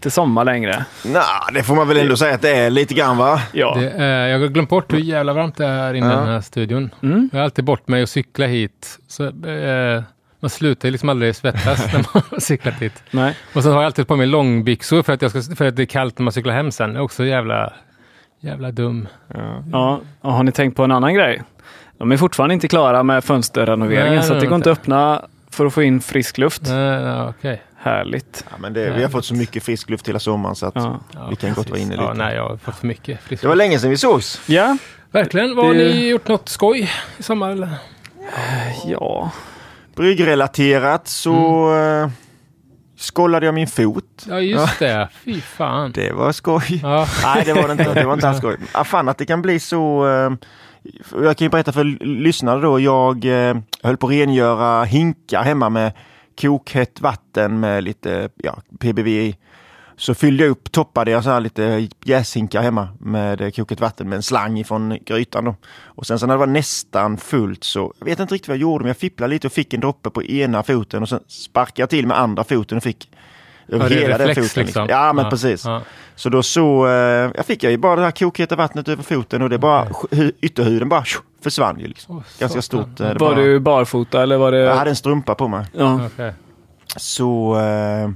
inte sommar längre. Nej, det får man väl ändå säga att det är lite grann va? Ja. Det, eh, jag har glömt bort hur jävla varmt det är inne i Ja. den här studion. Mm. Jag har alltid bort mig och cykla hit. Så, eh, man slutar ju liksom aldrig svettas när man har cyklat hit. Nej. Och sen har jag alltid på mig långbyxor för att, jag ska, för att det är kallt när man cyklar hem sen. Det är också jävla, jävla dum. Ja, och har ni tänkt på en annan grej? De är fortfarande inte klara med fönsterrenoveringen Nej, så att det är går inte. att öppna för att få in frisk luft. Nej, nej, okej. Härligt. Ja, men det, vi har fått så mycket frisk luft hela sommaren så att Ja. Ja, vi kan gott vara inne Ja, lite. nej, jag har fått för mycket frisk Det var länge sedan vi sågs. ja. Verkligen. Vad har Det- ni gjort något skoj i sommar eller? Ja. Bryggrelaterat så Mm. eh, skållade jag min fot. Ja, just det. Fy fan. Det var skoj. Ja, Nej, det var det inte. Det var inte alls skoj. Ah, fan att det kan bli så. Eh, jag kan ju berätta för lyssnare då. Jag eh, höll på att rengöra hinkar hemma med kokhett vatten med lite ja, PBV i. Så fyllde jag upp, toppade jag så här lite jäshinkar hemma med kokhett vatten med en slang ifrån grytan. Då. Och sen så när det var nästan fullt så, jag vet inte riktigt vad jag gjorde, men jag fipplade lite och fick en droppe på ena foten och sen sparkade jag till med andra foten och fick över Ja, hela den reflex, foten. liksom. Ja, men Ja, precis. ja. Så då så, eh, jag fick jag ju bara det här kokheta vattnet över foten och det bara, hu- ytterhuden bara försvann ju. Liksom. Åh, Ganska stort. eh, Det Var bara, du barfota eller var det... Jag hade en strumpa på mig. Ja. Okej. Så eh,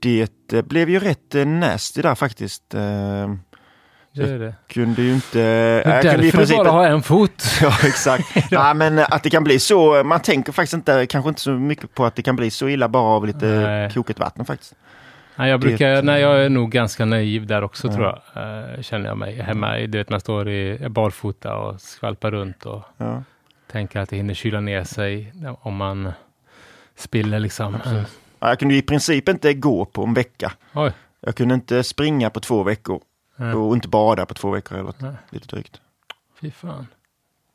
det blev ju rätt nasty där faktiskt. Eh, Det är det. kunde ju inte... Det jag är kunde i därför princip- bara har en fot. Ja, exakt. Nej, men att det kan bli så. Man tänker faktiskt inte, kanske inte så mycket på att det kan bli så illa bara av lite Nej. koket vatten faktiskt. Nej, jag, brukar, Det- nej, jag är nog ganska naiv där också Ja. tror jag. Eh, känner jag mig hemma. Du vet, man står i barfota och skvalpar runt och Ja. tänker att det hinner kyla ner sig om man spiller liksom. Ja, Jag kunde i princip inte gå på en vecka. oj. Jag kunde inte springa på två veckor Nej. och inte bada på två veckor eller Nej. lite drygt. Fy fan.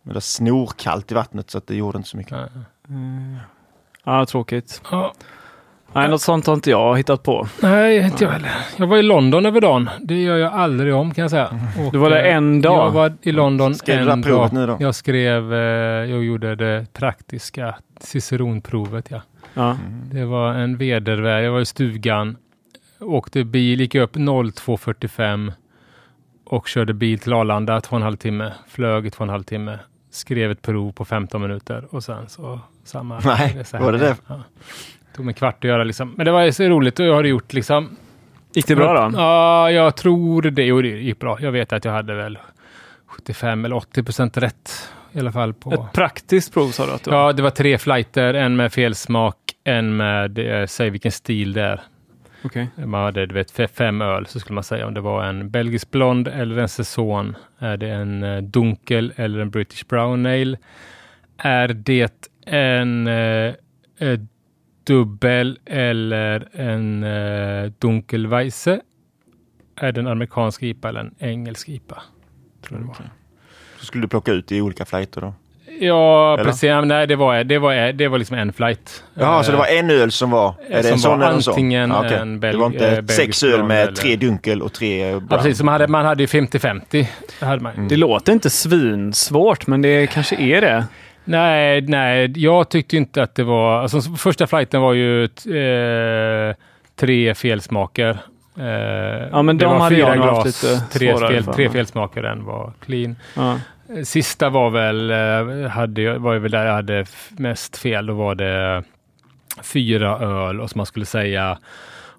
Men det var snorkallt i vattnet så att det gjorde inte så mycket. Nej. ja, tråkigt. Ja. Nej, något sånt har inte jag hittat på. Nej, inte jag heller. Jag var i London över dagen. Det gör jag aldrig om kan jag säga. Och, Du var där eh, en dag? Jag var i London Skrev du en det här provet dag. nu då? Jag skrev, eh, jag gjorde det praktiska ciceronprovet. Ja. Ja. Det var en vedervärd. Jag var i stugan, åkte bil, gick upp 02.45 och körde bil till Arlanda två och en halv timme. Flög i två och en halv timme. Skrev ett prov på 15 minuter och sen så samma. Nej, så var det det? Ja. Tog mig kvart att göra liksom. Men det var så roligt och jag har det gjort liksom. Gick det bra då? Ja, jag tror det. Jo, det gick bra. Jag vet att jag hade väl 75 eller 80 procent rätt i alla fall på. Ett praktiskt prov sa du att det var? Ja, det var tre flighter. En med felsmak, en med, eh, säg vilken stil det är. Okej. Man hade du vet, fe- fem öl, så skulle man säga om det var en belgisk blond eller en säsong. Är det en eh, dunkel eller en British brown ale? Är det en eh, eh, dubbel eller en eh, dunkelweisse? Är det en amerikansk IPA eller en engelsk IPA? Tror jag det var. Så skulle du plocka ut i olika flighter då? Ja, Eller? precis. Ja, Nej, det var, det, var, det var liksom en flight. Jaha, så det var en öl som var? Är det som en sån var en sån? antingen Ja, okej. en belg- Det var eh, inte belgisk sex öl med eller- tre dunkel och tre brown? Ja, precis. Man hade, man hade ju 50-50. Det hade man. Det låter inte svinsvårt, men det kanske är det. Nej, nej, jag tyckte inte att det var... Alltså, första flighten var ju t- eh, tre felsmaker. Eh, Ja, men det de var hade fyra jag haft glas, lite tre, svårare fel, tre felsmaker, en var clean. Ja. Sista var väl, eh, hade, var väl där jag hade mest fel. Då var det fyra öl och som man skulle säga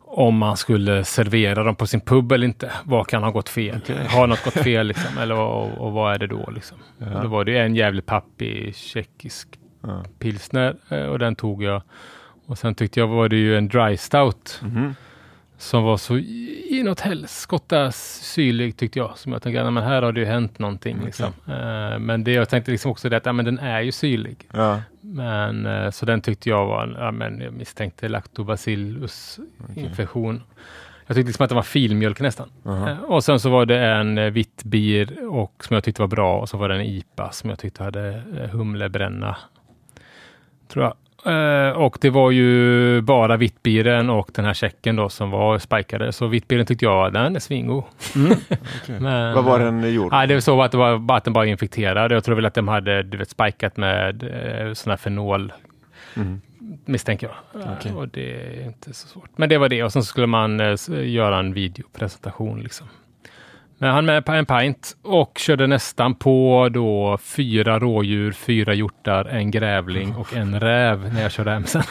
om man skulle servera dem på sin pub eller inte. Vad kan ha gått fel? Har något gått fel liksom? Eller och, och vad är det då liksom? Och då var det en jävligt pappig tjeckisk Ja. pilsner eh, och den tog jag. Och sen tyckte jag var det ju en dry stout Mhm. Som var så i- inåt helskotta syrlig tyckte jag. Som jag tänkte, ja, men här har det ju hänt någonting. Liksom. Eh, men det jag tänkte liksom också det att ja, men den är ju syrlig. Ja. Men, eh, så den tyckte jag var, ja, men jag misstänkte lactobacillus infektion. Jag tyckte liksom att det var filmjölk nästan. Aha. Eh, Och sen så var det en vitt bir och som jag tyckte var bra och så var det en IPA som jag tyckte hade humlebränna. Tror jag. Eh, och det var ju bara vittbiren och den här checken då som var spikade. Så vittbiren tyckte jag, den är svingod. Men, Vad var den gjord? Nej, det var så att, det var, att den bara infekterad. Jag tror väl att de hade du vet, spikat med eh, sån här fenol Mm. misstänker jag. Okej. Och det är inte så svårt. Men det var det och sen skulle man eh, göra en videopresentation. Liksom. Men han med på en pint och körde nästan på då fyra rådjur, fyra hjortar, en grävling och en räv när jag körde hem sen.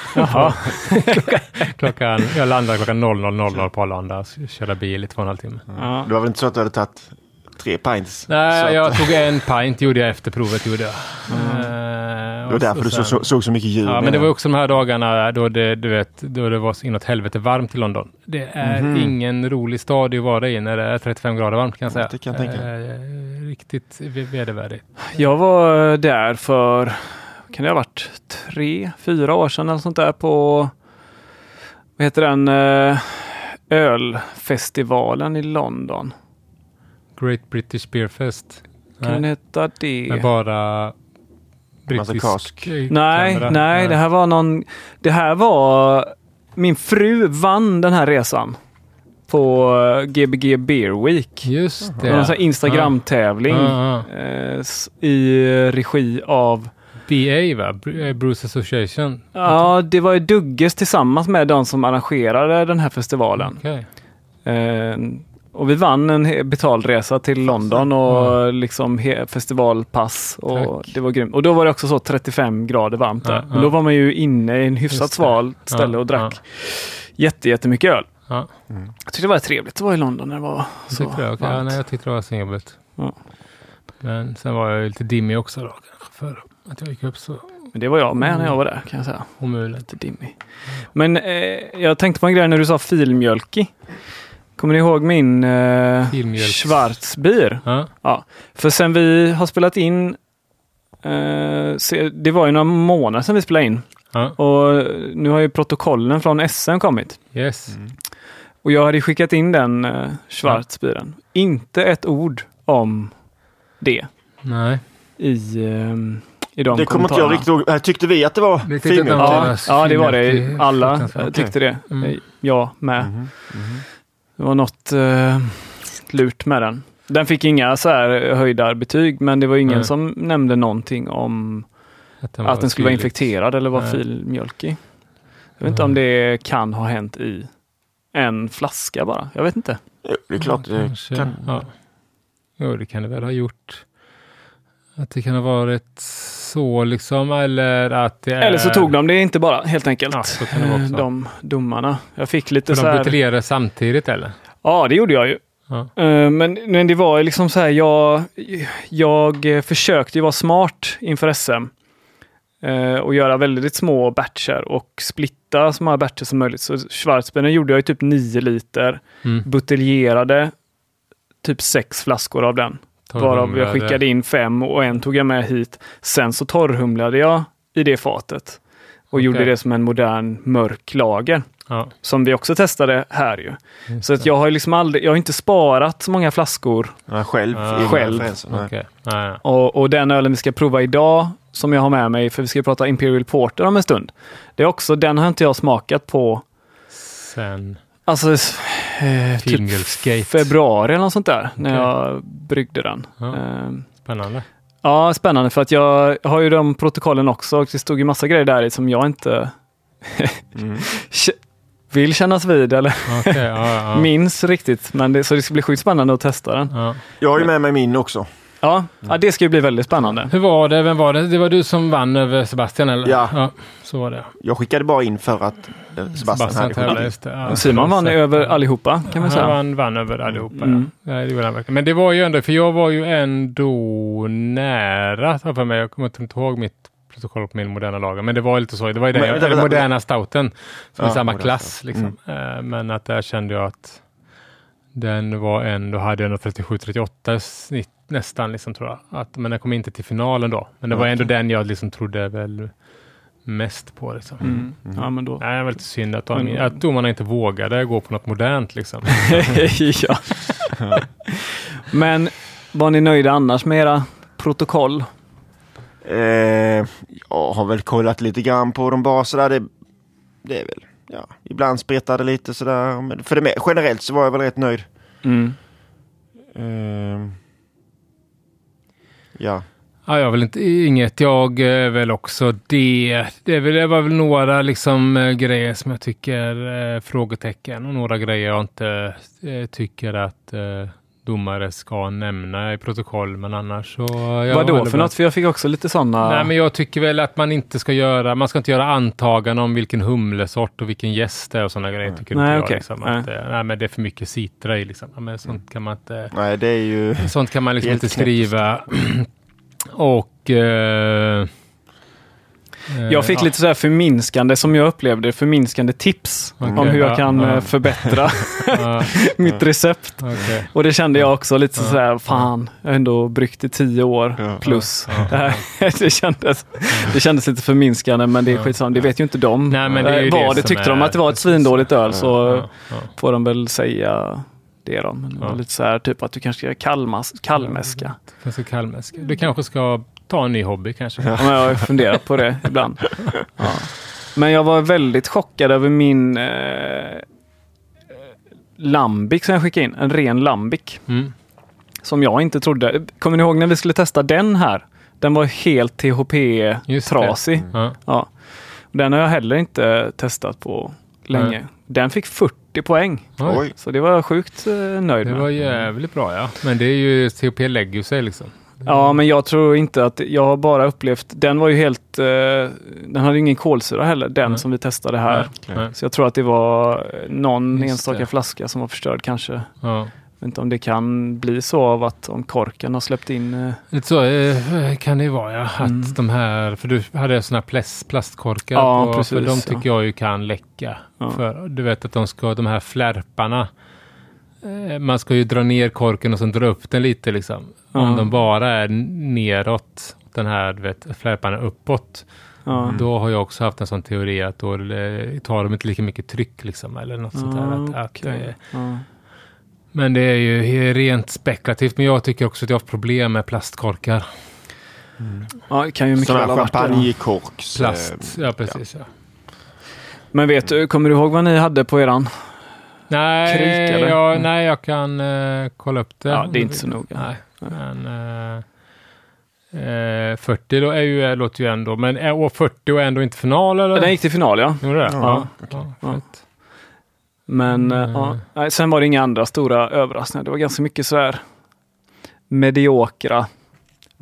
Klockan, jag landade klockan 00.00 på Arlanda och körde bil i två och en halv timme. Ja. Det var väl inte så att du hade tagit tre pints? Så Nej, att, jag tog en pint gjorde jag efter provet. Gjorde jag. Eh, det var därför och du så, sen- så, såg så mycket djur. Ja, men det var också de här dagarna då det, du vet, då det var så inåt helvete varmt i London. Det är Mhm. ingen rolig stad att vara i när det är 35 grader varmt kan jag säga. Det kan jag tänka. Eh, riktigt ve- vedervärdigt. Jag var där för, kan det ha varit, tre, fyra år sedan eller sånt där på, vad heter den, eh, ölfestivalen i London. Great British Beer Fest. Kan den Nej, heta det? med bara brittisk kask. eh, Nej, kamera. nej, det här var någon, det här var, min fru vann den här resan på eh, Gbg Beer Week. Just Det en Instagram-tävling Ja, ja. eh, i regi av BA va? Eh, Bruce Association. Ja, det var ju Dugges tillsammans med de som arrangerade den här festivalen. Okej. Och vi vann en betald resa till London och liksom he- festivalpass. Och Tack. det var grymt. Och då var det också så 35 grader varmt där. Ja, Men då var man ju inne i en hyfsat svalt ställe och drack ja. jätte, jättemycket öl. Ja, Jag tyckte det var trevligt att vara i London när det var jag så det. Okej, ja, varmt. nej, jag tyckte det var så jobbigt. Ja. Men sen var jag lite dimmig också då för att jag gick upp så Men det var jag med när jag var där kan jag säga. omöjligt. Lite dimmig. Men eh, jag tänkte på en grej när du sa filmjölkig. Kommer ni ihåg min eh, Schwarzbier? Ja, Ja, för sen vi har spelat in, eh, se, det var ju några månader sedan vi spelade in ja, och nu har ju protokollen från SM kommit. yes. Och jag hade skickat in den eh, Schwarzbieren. Inte ett ord om det Nej. i, eh, i de Det kommer inte jag riktigt ihåg. Tyckte vi att det var var- Ja, ja, det var det. Alla tyckte det. Mm. Jag med. Mhm, mhm. Det var något eh, lurt med den. Den fick inga så här höjda betyg, men det var ingen Nej. som nämnde någonting om Att den, att den skulle vara infekterad eller vara Nej. filmjölkig. Jag vet inte om det kan ha hänt i en flaska bara. Jag vet inte. Jo, Det är klart det Kanske, kan. Ja. Jo, det kan det väl ha gjort. Att det kan ha varit så liksom, eller att det är... Eller så tog de det inte bara, helt enkelt. Ja, så kan det vara också. de domarna. Jag fick lite För så de här... buteljerade samtidigt eller? Ja, det gjorde jag ju. Ja. Eh, Men, men det var liksom så här, jag, jag försökte ju vara smart inför SM. eh, Och göra väldigt små batcher och splitta så många batcher som möjligt. Så Schwarzbieren gjorde jag ju typ 9 liter. Mm. Buteljerade typ sex flaskor av den. Varav jag skickade in fem och en tog jag med hit. Sen så torrhumlade jag i det fatet. Och Okej. gjorde det som en modern mörk lager. Ja, Som vi också testade här ju. just Så att jag har liksom aldrig, jag har inte sparat så många flaskor. Ja, själv. Ja. Själv. ja. Och, och den ölen vi ska prova idag, som jag har med mig, för vi ska prata Imperial Porter om en stund. Det är också, den har inte jag smakat på, Sen alltså eh, typ februari eller något sånt där, när Okej. jag bryggde den. Ja. Eh, Spännande. Ja, spännande för att jag har ju de protokollen också och det stod ju massa grejer där i som jag inte Mm. vill kännas vid eller Okej, ja, ja. minns riktigt. Men det, så det ska bli sjukt spännande att testa den. ja. Jag har ju med mig min också. Ja, ja det ska ju bli väldigt spännande. Hur var det? Vem var det? Det var du som vann över Sebastian eller? Ja. så var det. Jag skickade bara in för att eh, Sebastian hade tävlade, skickat. just det. Ja, Simon vann över allihopa kan man Han säga. vann, vann över allihopa. Mm. Ja. Ja, det gjorde han verkligen. Men det var ju ändå, för jag var ju ändå nära, för mig. Jag kommer inte ihåg mitt protokoll på min moderna lager, men det var lite så. Det var ju den, Men, moderna stouten som är Ja, samma moderna klass. Liksom. Eh, Men att där kände jag att den var ändå, hade jag nog 37-38 snitt nästan, liksom, tror jag. Att, men den kom inte till finalen då. Men det var ändå den jag liksom trodde väl mest på. Liksom. Mm. Ja, men då. Nej, det var lite synd att, de, Men- att domarna inte vågade gå på något modernt. Liksom. ja. Men var ni nöjda annars med era protokoll? Eh, jag har väl kollat lite grann på de sådär. Det, det är väl, ja, ibland spretar det lite sådär. Men för det generellt så var jag väl rätt nöjd. Mm. Eh, ja, Ja, jag vill inte, inget. Jag är väl också det. Det, är väl, det var väl några liksom eh, grejer som jag tycker är frågetecken och några grejer jag inte eh, tycker att eh, domare ska nämna i protokoll, men annars så... jag Vad då håller för något? För jag fick också lite sådana... Nej, men jag tycker väl att man inte ska göra, man ska inte göra antaganden om vilken humlesort och vilken gäst det är och sådana grejer. Tycker Nej, inte jag. okej. Liksom, Nej. att, eh, nej, men det är för mycket citra i liksom. Ja, men sånt kan man inte... Nej, det är ju... Sånt kan man liksom inte skriva. och... Eh, Jag fick ja. lite så här förminskande, som jag upplevde förminskande tips om Okej, hur jag ja, kan ja. eh, förbättra Ja, mitt recept. okej. Och det kände jag också lite Ja. så här, fan, jag har ändå bryggt i tio år Ja. plus. Ja, Det, kändes, det kändes lite förminskande, men det är skitsamma, det vet ju inte de. Nej, men det är ju Eh, det Vad det tyckte är- de att det var ett svindåligt öl så får de väl säga det då. Men det var Ja. lite så här, typ att du kanske ska kallmas, kallmäska. Kanske kallmäska. Du kanske ska ta en ny hobby kanske. Ja. men jag funderat på det ibland. Ja. Men jag var väldigt chockad över min eh, lambic som jag skickade in. En ren lambic. Mm. Som jag inte trodde. Kommer ni ihåg när vi skulle testa den här? Den var helt det. THP-trasig. Ja. Ja. Den har jag heller inte testat på länge. Nej. Den fick 40 poäng. Oj. Så det var jag sjukt eh, nöjd Det med. var jävligt bra ja. Men det är ju, THP lägger ju sig liksom. Ja, men jag tror inte att, jag har bara upplevt, den var ju helt, eh, den hade ingen kolsyra heller, den Nej. som vi testade här. Nej. Så jag tror att det var någon Just enstaka det. flaska som var förstörd kanske. Ja. Jag vet inte om det kan bli så av att om korken har släppt in... eh, Lite så eh, kan det ju vara ja. Att Mm. de här, för du hade sådana plast, plastkorkar Ja, på, precis, för de ja. tycker jag ju kan läcka. Ja. För du vet att de ska, de här flärparna, man ska ju dra ner korken och sen dra upp den lite liksom. Om Ja. de bara är neråt, den här du vet, uppåt, Ja. då har jag också haft en sån teori att då eh, tar de inte lika mycket tryck liksom. Eller något sånt där. Att, att, eh, Ja. men det är ju rent spekulativt. Men jag tycker också att jag har haft problem med plastkorkar. ja, det kan ju mycket väl ha varit champagnekorks... Plast, eh, ja precis. Ja. Men vet du, kommer du ihåg vad ni hade på eran? Nej, Krik, eller? jag, Mm. nej, jag kan eh, kolla upp det. Ja, det är inte så noga. Nej, men eh, eh, 40 då är ju, eh, låter ju ändå, men är år 40 och ändå inte final eller? Den gick till final ja. Gjorde det? Ja, ja, Ja. fett. Men eh, Mm. ja. Sen var det inga andra stora överraskningar. Det var ganska mycket så här mediokra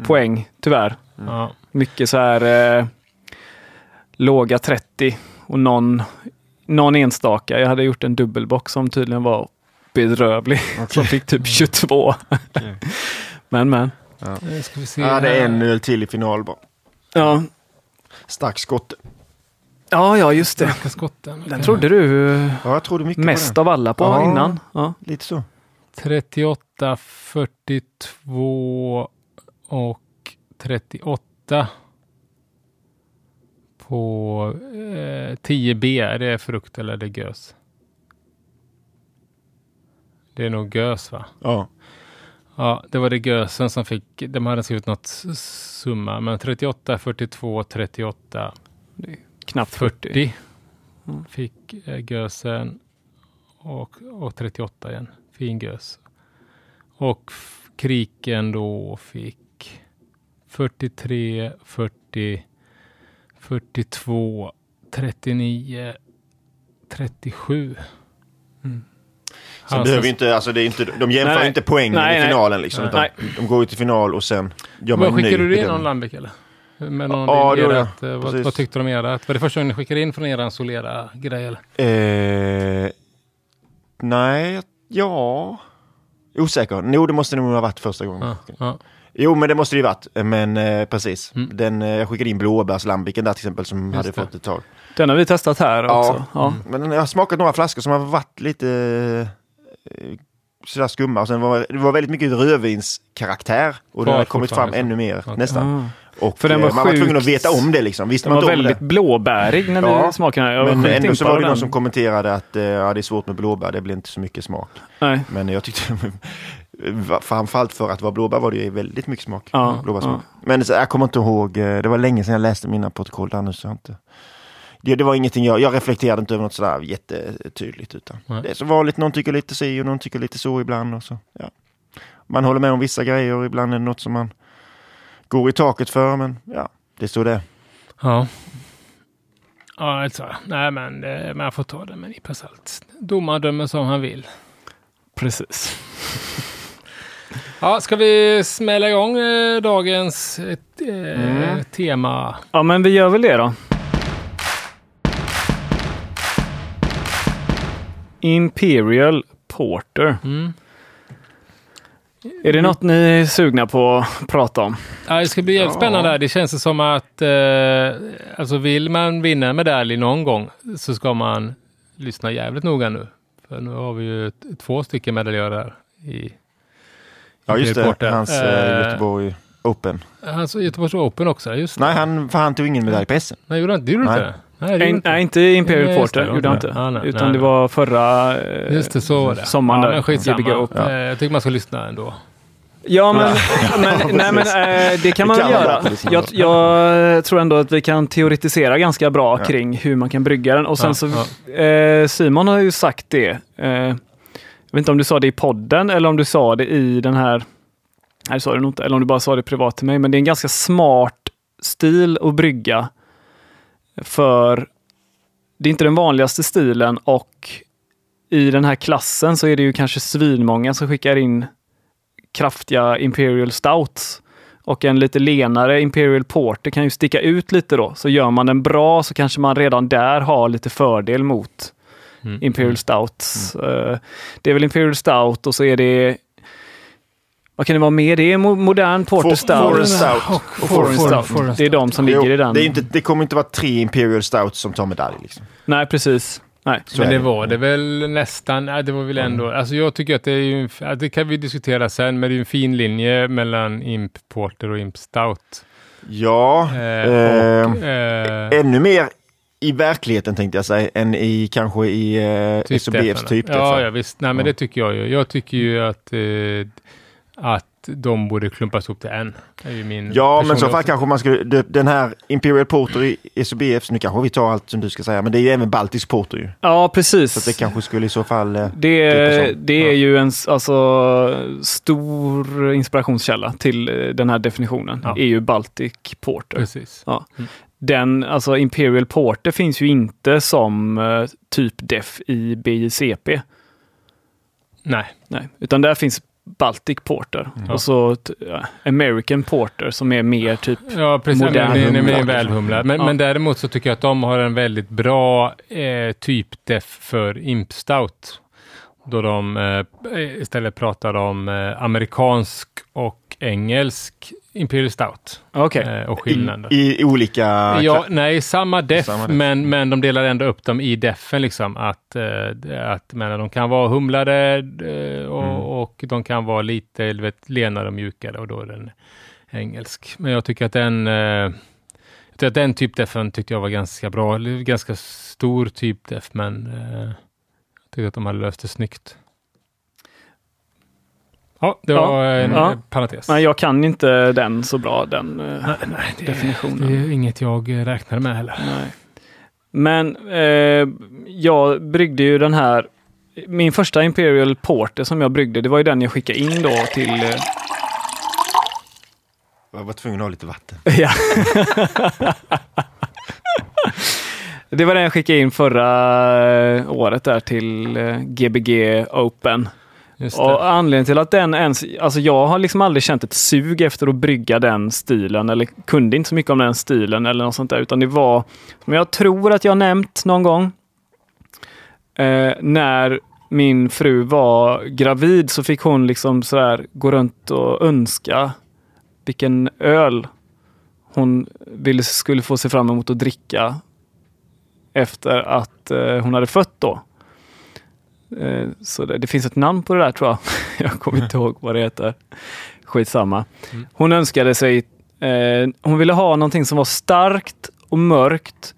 poäng, tyvärr. Ja. Mycket så här eh, låga 30 och någon, någon enstaka. Jag hade gjort en dubbelbox som tydligen var bedrövlig. Som fick typ 22. Okej. men men. Nu ska vi se. Ja, det är en öl till i final bara. Ja, Stark skott. ja, ja just det. Skotten. Den trodde du Ja, jag trodde mycket mest på av alla på Ja. innan. Ja. den. Lite så. 38, 42 och 38 på eh, 10B. Är det frukt eller är det gös? Det är nog gös va? Ja. Ja, det var det gösen som fick, de hade skrivit något summa, men 38, 42, 38, Knappt 40. 40 Mm. fick eh, gösen och, och 38 igen. Fin gös. Och kriken då fick 43, 40, 42, 39, 37. Mm. Sen Han behöver inte, alltså det är inte, de jämför Nej. inte poängen Nej, i finalen liksom. Nej. De går ju till final och sen gör man en ny skickade du in någon Lambic eller? Med någon Ja, ja, det gjorde jag. ert, eh, vad, vad tyckte de om? Var det första gången ni skickade in från eran Solera-grej eller? Eh, nej, ja... Osäker. Jo, det måste nog ha varit första gången. Ja, ja. Jo, men det måste det ju varit. Men eh, precis. Mm. Den, eh, jag skickade in blåbärslambiken där till exempel som Just hade det. fått ett tag. Den har vi testat här Ja. också. Ja. Men jag har smakat några flaskor som har varit lite eh, sådär skumma. Och sen var det var väldigt mycket rödvinskaraktär. Och det har kommit fram fortfarande, ännu mer Okej. nästan. Ah. Och För den var eh, man var tvungen att sjukt- veta om det liksom. Visste Den man var väldigt det. blåbärig när vi Ja. smakade den. Jag var Men sjukt ändå så var det någon den. som kommenterade att eh, ja, det är svårt med blåbär, det blir inte så mycket smak. Nej. Men jag tyckte, framförallt för att vara blåbär var det ju väldigt mycket smak. Ja, Blåbärssmak. Men så, jag kommer inte ihåg, eh, det var länge sedan jag läste mina protokoll där nu så jag inte... Det, det var ingenting jag, jag reflekterade inte över något sådär jättetydligt utan Nej. det är så vanligt, någon tycker lite si och någon tycker lite så ibland och så. Ja. Man håller med om vissa grejer och ibland är det något som man går i taket för, men ja, det står det. Ja. Ja, alltså, nej men det, man får ta det med en nypa salt. Domaren dömer som han vill. Precis. Ja, ska vi smälla igång eh, dagens eh, mm. tema? Ja, men vi gör väl det då. Imperial Porter. Mm. Är det något ni är sugna på att prata om? Ja, det ska bli jävligt ja. spännande. Det känns som att eh, alltså vill man vinna en medalj någon gång så ska man lyssna jävligt noga nu. För nu har vi ju två stycken medaljörer i Ja, just det. Hans eh, Göteborg Open. Hans Göteborgs Open också, just Nej, han, för han tog ingen medalj på SM. Nej, gjorde han det? Gjorde nej. inte? Nej, nej, inte. nej, inte Imperial nej, Porter gjorde han inte. Ah, nej, utan nej, det var förra eh, just det, så var det. sommaren ja, där. Men skitsamma. Ja. Eh, jag tycker man ska lyssna ändå. Ja, men, men, nej, men äh, det kan man väl göra. Jag, jag, tror ändå att vi kan teoretisera ganska bra ja. kring hur man kan brygga den. Och sen så, eh, Simon har ju sagt det. Eh, jag vet inte om du sa det i podden eller om du sa det i den här, nej sa du nog inte, eller om du bara sa det privat till mig, men det är en ganska smart stil att brygga. För det är inte den vanligaste stilen och i den här klassen så är det ju kanske svinmånga som skickar in kraftiga Imperial Stouts. Och en lite lenare Imperial Porter kan ju sticka ut lite då. Så gör man den bra så kanske man redan där har lite fördel mot mm. Imperial mm. Stouts. Mm. Det är väl Imperial Stout och så är det vad kan det vara mer? Det är modern Porter Stout. Forest Stout. Och Foreign Stout. Forest det är de som ligger i den. Det, är inte, det kommer inte vara tre Imperial Stouts som tar medalj. Liksom. Nej, precis. Nej. Men det var det väl nästan. Det var väl ändå. Mm. Alltså jag tycker att det är ju. Det kan vi diskutera sen. Men det är en fin linje mellan Imp Porter och Imp Stout. Ja. Eh, och, eh, eh, ännu mer i verkligheten tänkte jag säga, än i kanske i eh, typ SOBFs typ. Ja, ja, visst. Nej, men det tycker jag ju. Jag tycker ju att, eh, att de borde klumpas ihop till en. ja, men så fall kanske man skulle, den här Imperial Porter i SOBF, nu kanske vi tar allt som du ska säga, men det är ju även Baltisk Porter ju. Ja, precis. Så det kanske skulle i så fall... Eh, det, det är ja. ju en alltså, stor inspirationskälla till eh, den här definitionen, ja. är ju Baltic Porter. Precis. Ja. Mm. Den, alltså Imperial Porter finns ju inte som uh, typ def i BJCP. Nej. Nej, utan där finns Baltic Porter mm. och så ja, American Porter som är mer typ Ja, precis. Modern den är mer välhumlad. Men, ja. men däremot så tycker jag att de har en väldigt bra eh, typdef för Imp Stout. Då de eh, istället pratar om eh, amerikansk och engelsk Imperial Stout. Okay. Eh, och skillnaden. I, I, olika... Ja, nej, samma def, samma def. Men, men de delar ändå upp dem i defen. Liksom, att, eh, att men, de kan vara humlade eh, och, mm. och, de kan vara lite vet, lenare och mjukare och då är den engelsk. Men jag tycker att den att den typdefen tyckte jag var ganska bra. Ganska stor typdef, men eh, jag tyckte att de hade löst det snyggt. Ja, det var ja, en ja. parentes. Nej, jag kan inte den så bra, den eh, nej, nej, det, definitionen. Det är inget jag räknade med heller. Nej. Men eh, jag bryggde ju den här, min första Imperial Porter som jag bryggde, det var ju den jag skickade in då till... Eh... Jag var tvungen att ha lite vatten. ja. det var den jag skickade in förra eh, året där till Gbg eh, Open. Och anledningen till att den ens, alltså jag har liksom aldrig känt ett sug efter att brygga den stilen eller kunde inte så mycket om den stilen eller något sånt där, utan det var, som jag tror att jag nämnt någon gång, eh, när min fru var gravid så fick hon liksom sådär gå runt och önska vilken öl hon ville, skulle få se fram emot att dricka efter att eh, hon hade fött då. Eh, så det, det, finns ett namn på det där tror jag. jag kommer inte ihåg vad det heter. Skitsamma. Mm. Hon önskade sig, eh, hon ville ha någonting som var starkt och mörkt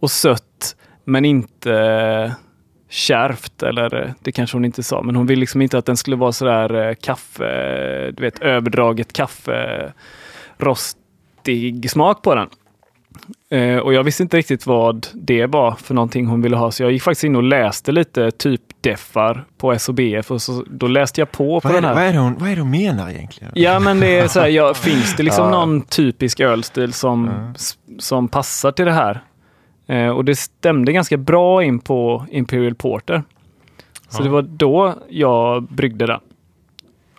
och sött men inte eh, kärvt eller eh, det kanske hon inte sa, men hon vill liksom inte att den skulle vara sådär kaffe, du vet överdraget kaffe, rostig smak på den. Eh, och jag visste inte riktigt vad det var för någonting hon ville ha, så jag gick faktiskt in och läste lite typ Deffar på SOBF och så, då läste jag på på Vad är, den det, här. vad, är hon, vad är det hon menar egentligen? Ja, men det är så här, ja, finns det liksom Ja. någon typisk ölstil som, s- som passar till det här? Eh, och det stämde ganska bra in på Imperial Porter. Så Ja. det var då jag bryggde den.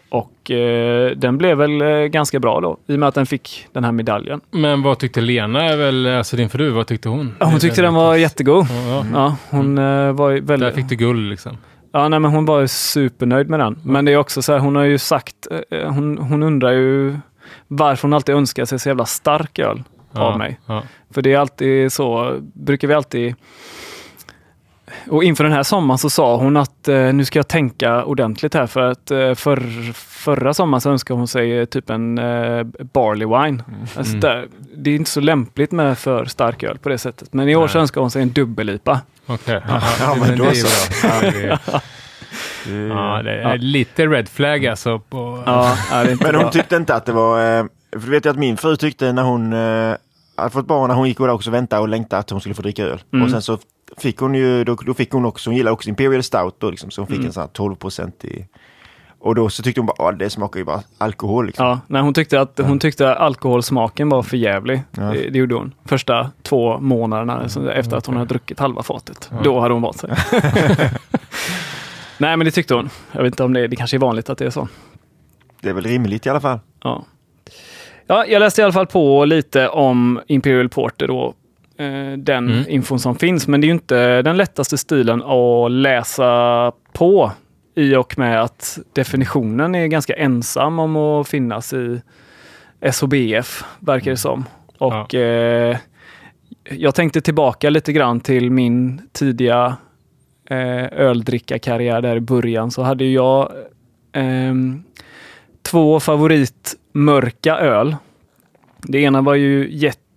Och eh, den blev väl eh, ganska bra då, i och med att den fick den här medaljen. Men vad tyckte Lena, är väl, alltså din fru, vad tyckte hon? Ja, hon tyckte den var jättegod. Ja, ja. Ja, hon eh, var ju Där väldigt... fick du guld liksom. Ja, nej, men hon var ju supernöjd med den. Men det är också så här, hon har ju sagt, eh, hon, hon undrar ju varför hon alltid önskar sig så jävla stark öl av mig. För det är alltid så, brukar vi alltid... Och inför den här sommaren så sa hon att eh, nu ska jag tänka ordentligt här för att eh, för, förra sommaren så önskade hon sig eh, typ en eh, barley wine. Alltså Mm. där, det är inte så lämpligt med för stark öl på det sättet. Men i år så önskar hon sig en dubbel-IPA. Okej. Ja, Ja, men då så. Ja, det är, lite red flag alltså. På, Ja, Men hon tyckte inte att det var... eh, För du vet ju att min fru tyckte när hon eh, hade fått barn, när hon gick och också väntade och längtade att hon skulle få dricka öl. Mm. Och sen så fick hon ju, då, då fick hon också, hon gillar också Imperial Stout då liksom, så hon fick Mm. en sån här 12 procent i... Och då så tyckte hon bara, "Ah, det smakar ju bara alkohol liksom. Ja, nej, hon tyckte att hon tyckte alkoholsmaken var för jävlig. Ja. Det, det gjorde hon. Första två månaderna så efter att hon hade druckit halva fatet. Ja. Då hade hon vant sig. nej, men det tyckte hon. Jag vet inte om det, det kanske är vanligt att det är så. Det är väl rimligt i alla fall. Ja. ja, jag läste i alla fall på lite om Imperial Porter då. Eh, den Mm. infon som finns, men det är ju inte den lättaste stilen att läsa på i och med att definitionen är ganska ensam om att finnas i SHBF, verkar det som. Och eh, jag tänkte tillbaka lite grann till min tidiga eh, öldrickarkarriär där i början så hade jag ehm, två favorit mörka öl. Det ena var ju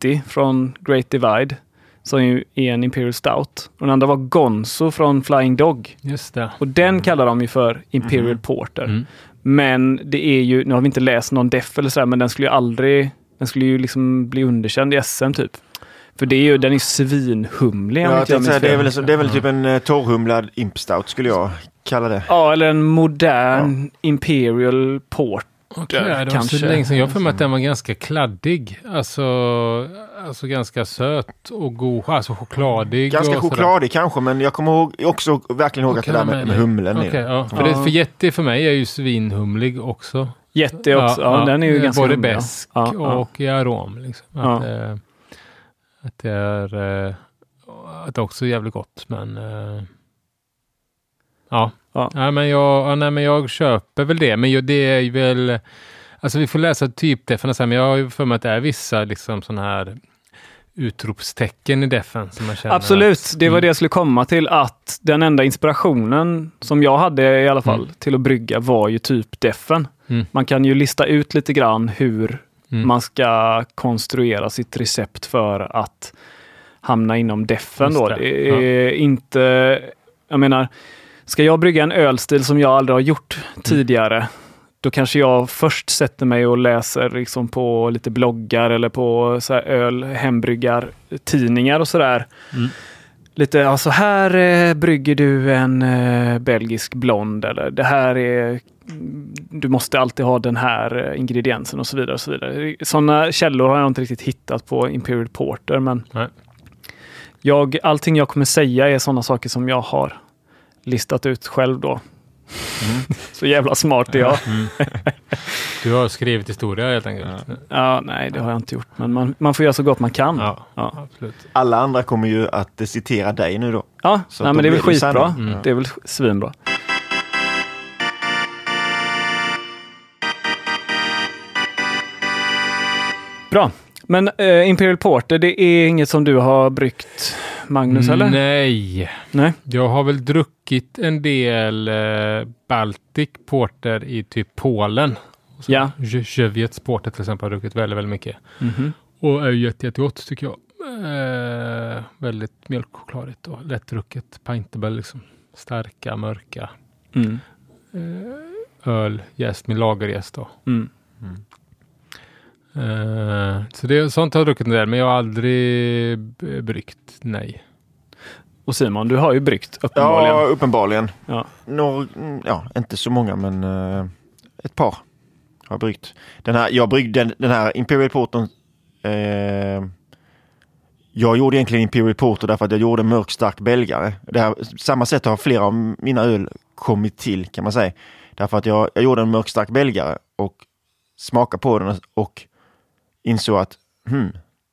Yeti från Great Divide som ju är en Imperial Stout. Och den andra var Gonzo från Flying Dog. Just det. Och den kallar de ju för Imperial Porter. Mm. Men det är ju, nu har vi inte läst någon def eller sådär, men den skulle ju aldrig, den skulle ju liksom bli underkänd i SM typ. För det är ju, den är ju svinhumlig Ja, jag jag säga, det, är väl, så- det är väl typ en eh, torrhumlad Imp Stout skulle jag kalla det. Ja, eller en modern Imperial Port. Okej, det var kanske. så länge sedan. Jag har för mig att den var ganska kladdig. Alltså, alltså ganska söt och god. Alltså chokladig. Ganska sådär. chokladig kanske, men jag kommer ihåg, också verkligen ihåg att det där med, med humlen är. ja. För, Ja. det, för Yeti för mig är ju svinhumlig också. Jätte också. Ja, den är ju ganska Både humlig, ja. besk Ja, ja. och i arom. Liksom. Ja. Att, eh, att det är eh, att det också är jävligt gott. Men eh, ja. Ja. Nej, men jag, ja, nej, men jag köper väl det. Men det är väl Alltså vi får läsa typdefen sen, men jag har ju för mig att det är vissa liksom sådana här utropstecken i defen som man känner Absolut, att- det var Mm. det jag skulle komma till. Att den enda inspirationen som jag hade i alla fall Mm. till att brygga var ju typ defen. Mm. Man kan ju lista ut lite grann hur Mm. man ska konstruera sitt recept för att hamna inom defen. Just Då. det, Det är inte, jag menar, ska jag brygga en ölstil som jag aldrig har gjort Mm. tidigare, då kanske jag först sätter mig och läser liksom på lite bloggar eller på så öl, hembryggar, tidningar och sådär. Mm. Lite, ja, så här eh, brygger du en eh, belgisk blond eller det här är du måste alltid ha den här eh, ingrediensen och så vidare. och så vidare. Sådana källor har jag inte riktigt hittat på Imperial Porter, men Nej. jag, allting jag kommer säga är sådana saker som jag har listat ut själv då. så jävla smart är jag. Du har skrivit historia helt enkelt. Ja, Ja, nej, det har jag inte gjort, men man, man får göra så gott man kan. Ja, ja. absolut. Alla andra kommer ju att citera dig nu då. Så nej, då men det är väl skitbra. Mm. Det är väl svinbra. Bra. Men eh, Imperial Porter, det är inget som du har bryggt, Magnus, eller? Nej. Nej. Jag har väl druckit en del eh, Baltic Porter i typ Polen. Så Ja. Sjöviets Porter till exempel har druckit väldigt, väldigt mycket. Mhm. Och är ju jätte, jättegott tycker jag. Eh, väldigt mjölkchokladigt och lättdrucket. Pintable liksom. Starka, mörka. Mm. Eh, öl, jäst med lagerjäst då. Mm. Eh, Så det, sånt har jag druckit en del, men jag har aldrig bryggt. Nej. Och Simon, du har ju bryggt uppenbarligen. Ja, uppenbarligen. Ja. Några, ja, inte så många men eh, ett par har jag bryggt. Den här, jag bryggde den, den här Imperial Porter. Eh, jag gjorde egentligen Imperial Porter därför att jag gjorde en mörk stark belgare. Det här, samma sätt har flera av mina öl kommit till kan man säga. Därför att jag, jag gjorde en mörk stark belgare och smakade på den och insåg att hmm,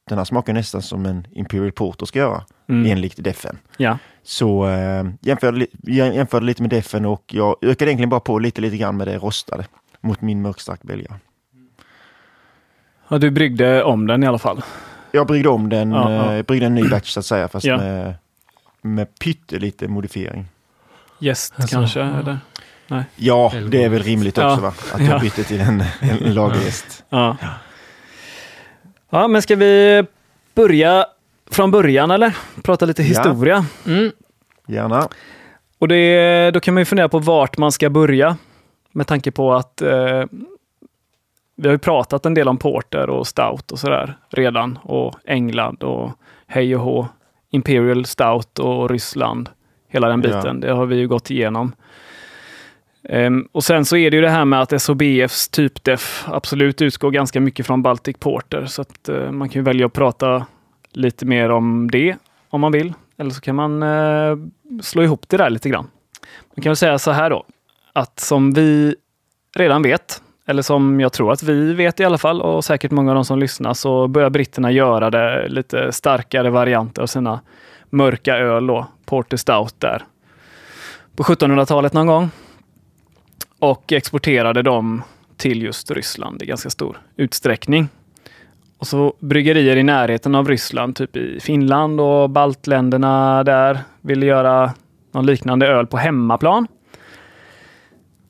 den här smakar nästan som en Imperial Porter ska göra Mm. enligt defen. ja. Så eh, jämförde, jag jämförde lite med defen och jag ökade egentligen bara på lite, lite grann med det rostade mot min mörkstark belgare. ja, du bryggde om den i alla fall. Jag bryggde om den, Ja, ja. eh, bryggde en ny batch så att säga fast Ja. med, med pyttelite modifiering. Gäst Alltså, kanske? ja. Eller? Ja, Eller det är väl rimligt Ja. också va? Att Ja. jag bytte till en, en lagergäst. Ja. Ja, men ska vi börja från början eller? Prata lite Ja. historia. Mm. Gärna. Och det, då kan man ju fundera på vart man ska börja. Med tanke på att eh, vi har ju pratat en del om Porter och Stout och sådär redan. Och England och hej och hå. Imperial Stout och Ryssland. Hela den Ja. biten. Det har vi ju gått igenom. Um, och sen så är det ju det här med att SHBFs typdef absolut utgår ganska mycket från Baltic Porter. Så att uh, man kan ju välja att prata lite mer om det om man vill. Eller så kan man uh, slå ihop det där lite grann. Man kan väl säga så här då, att som vi redan vet, eller som jag tror att vi vet i alla fall, och säkert många av de som lyssnar, så börjar britterna göra det lite starkare varianter av sina mörka öl då, Porter Stout där. På 1700-talet någon gång. Och exporterade dem till just Ryssland i ganska stor utsträckning. Och så bryggerier i närheten av Ryssland, typ i Finland och baltländerna där, ville göra någon liknande öl på hemmaplan.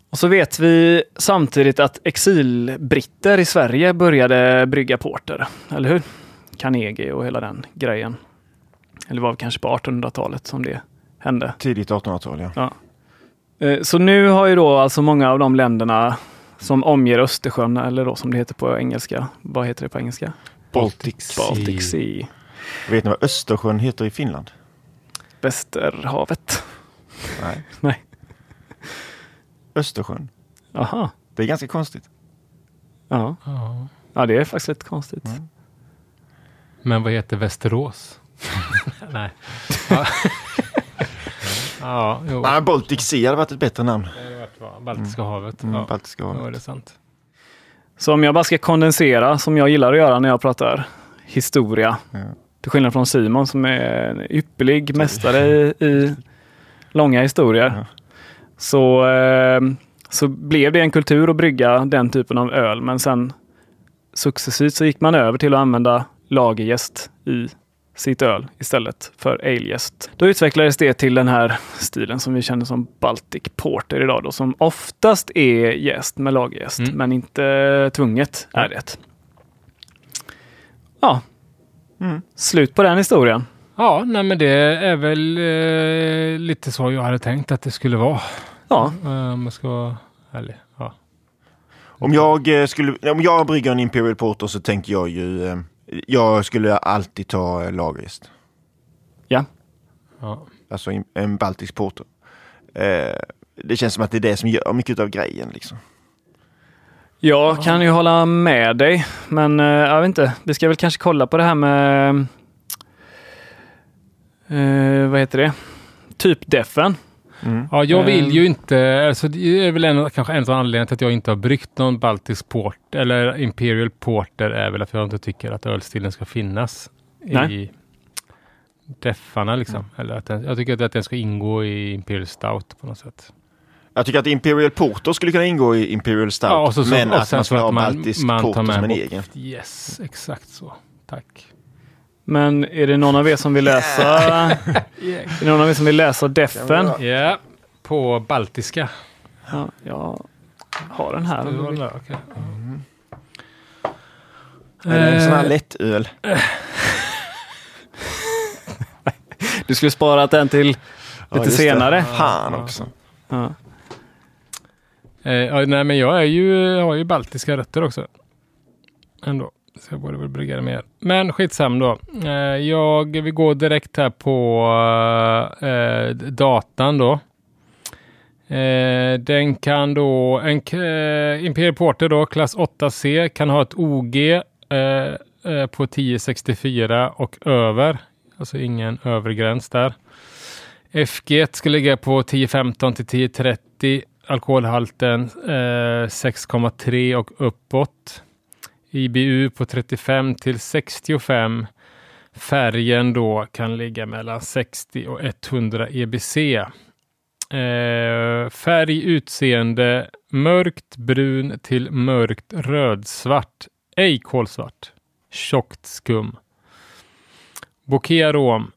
Och så vet vi samtidigt att exilbritter i Sverige började brygga porter, eller hur? Carnegie och hela den grejen. Eller var det kanske på 1800-talet som det hände. Tidigt 1800-tal ja. Eh, Så nu har ju då alltså många av de länderna som omger Östersjön, eller då som det heter på engelska. Vad heter det på engelska? Baltic Baltic Sea. Vet ni vad Östersjön heter i Finland? Västerhavet. Nej. Nej. Östersjön. Aha. Det är ganska konstigt. Ja. Ja. ja, det är faktiskt lite konstigt. Mm. Men vad heter Västerås? Nej. Ja. jo. Nej, Baltic Sea hade varit ett bättre namn. Det hade varit bra. Baltiska havet. Mm, Ja, Baltiska ja, havet. det är sant. Så om jag bara ska kondensera, som jag gillar att göra när jag pratar historia. Ja. Till skillnad från Simon som är en ypperlig mästare i, i långa historier. Ja. Så, eh, så blev det en kultur att brygga den typen av öl. Men sen successivt så gick man över till att använda lagerjäst i sitt öl istället för alejäst. Då utvecklades det till den här stilen som vi känner som Baltic Porter idag då, som oftast är jäst med lagerjäst, Mm. men inte tvunget är det. Ja, Mm. slut på den historien. Ja, nej men det är väl eh, lite så jag hade tänkt att det skulle vara. Ja, Eh, Om jag ska vara ärlig. Ja. Om jag, eh, skulle, om jag brygger en Imperial Porter så tänker jag ju, eh, jag skulle alltid ta lagerjäst. ja, Ja. Alltså en- en baltisk porter. Eh, det känns som att det är det som gör mycket av grejen. Liksom. Jag kan ju hålla med dig, men eh, jag vet inte. Vi ska väl kanske kolla på det här med eh, vad heter det? Typdefen. Mm. ja, jag vill Ehm. ju inte, alltså det är väl en, kanske en av anledningarna till att jag inte har bryggt någon baltisk port eller Imperial Porter är väl att jag inte tycker att ölstilen ska finnas Nej. i deffarna liksom. Eller att den, jag tycker att den ska ingå i Imperial Stout på något sätt. Jag tycker att Imperial Porter skulle kunna ingå i Imperial Stout. Ja, så- så- men att man att ha man- baltisk man porter som en egen. Yes, exakt så. Tack. Men är det någon av er som vill läsa? Är det någon av er som vill läsa defen? Ja, på baltiska. Ja, jag har den här. om du vill. Okej. Är det en sån här Eh, lättöl? Du skulle spara den till lite det. senare. Fan också. Ja. Eh, ja, nej, men jag är ju, har ju baltiska rötter också. Ändå. Så jag borde väl brygga mer. Men skitsam då. Eh, jag, vi går direkt här på eh, datan då. Eh, den kan då, en eh, Imperial Porter då, klass 8C, kan ha ett OG eh, eh, på 1064 och över. Alltså ingen övre gräns där. FG ska ligga på 1015 till 1030. Alkoholhalten eh, 6,3 och uppåt. IBU på 35 till 65. Färgen då kan ligga mellan 60 och 100 EBC. Eh, färg, utseende mörkt brun till mörkt rödsvart. Ej kolsvart. Tjockt skum. Bokearom.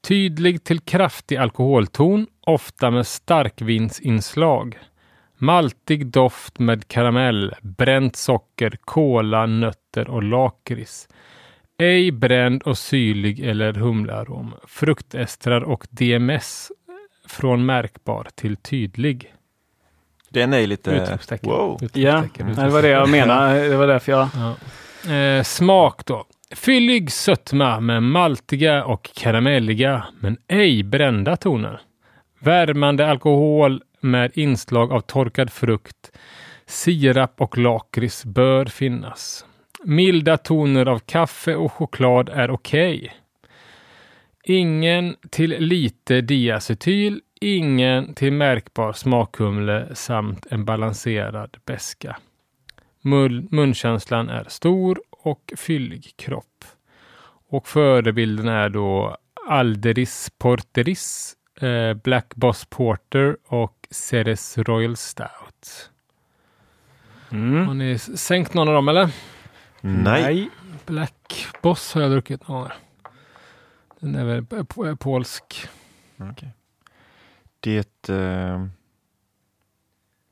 Tydlig till kraftig alkoholton, ofta med starkvinsinslag. Maltig doft med karamell, bränt socker, kola, nötter och lakrits. Ej bränd och syrlig eller humlearom. Fruktestrar och DMS från märkbar till tydlig. Den är lite... Utropstecken. Wow. Ja, det var det jag menade. Det var därför jag... Ja. Eh, smak då. Fyllig sötma med maltiga och karamelliga, men ej brända toner. Värmande alkohol med inslag av torkad frukt. Sirap och lakrits bör finnas. Milda toner av kaffe och choklad är okej. Ingen till lite diacetyl, ingen till märkbar smakhumle samt en balanserad beska. Munkänslan är stor och fyllig kropp. Och förebilden är då Alderis Porteris, eh, Black Boss Porter och Ceres Royal Stout. Mm. Har ni sänkt någon av dem eller? Nej. Black Boss har jag druckit några. Den är väl p- p- polsk. Det... Eh...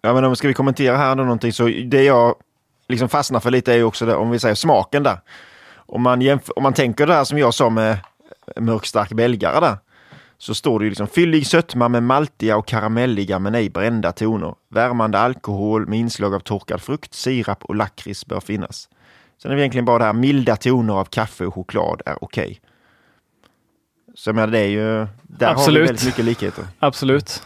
Ja men om ska vi kommentera här då någonting så det jag liksom fastnar för lite är ju också det, om vi säger smaken där. Om man, jämför, om man tänker det här som jag sa med mörkstark belgare där. Så står det ju liksom fyllig sötma med maltiga och karamelliga men ej brända toner. Värmande alkohol med inslag av torkad frukt, sirap och lakrits bör finnas. Sen är det egentligen bara det här milda toner av kaffe och choklad är okej. Så jag menar det är ju, där har vi Absolut. väldigt mycket likheter. Absolut.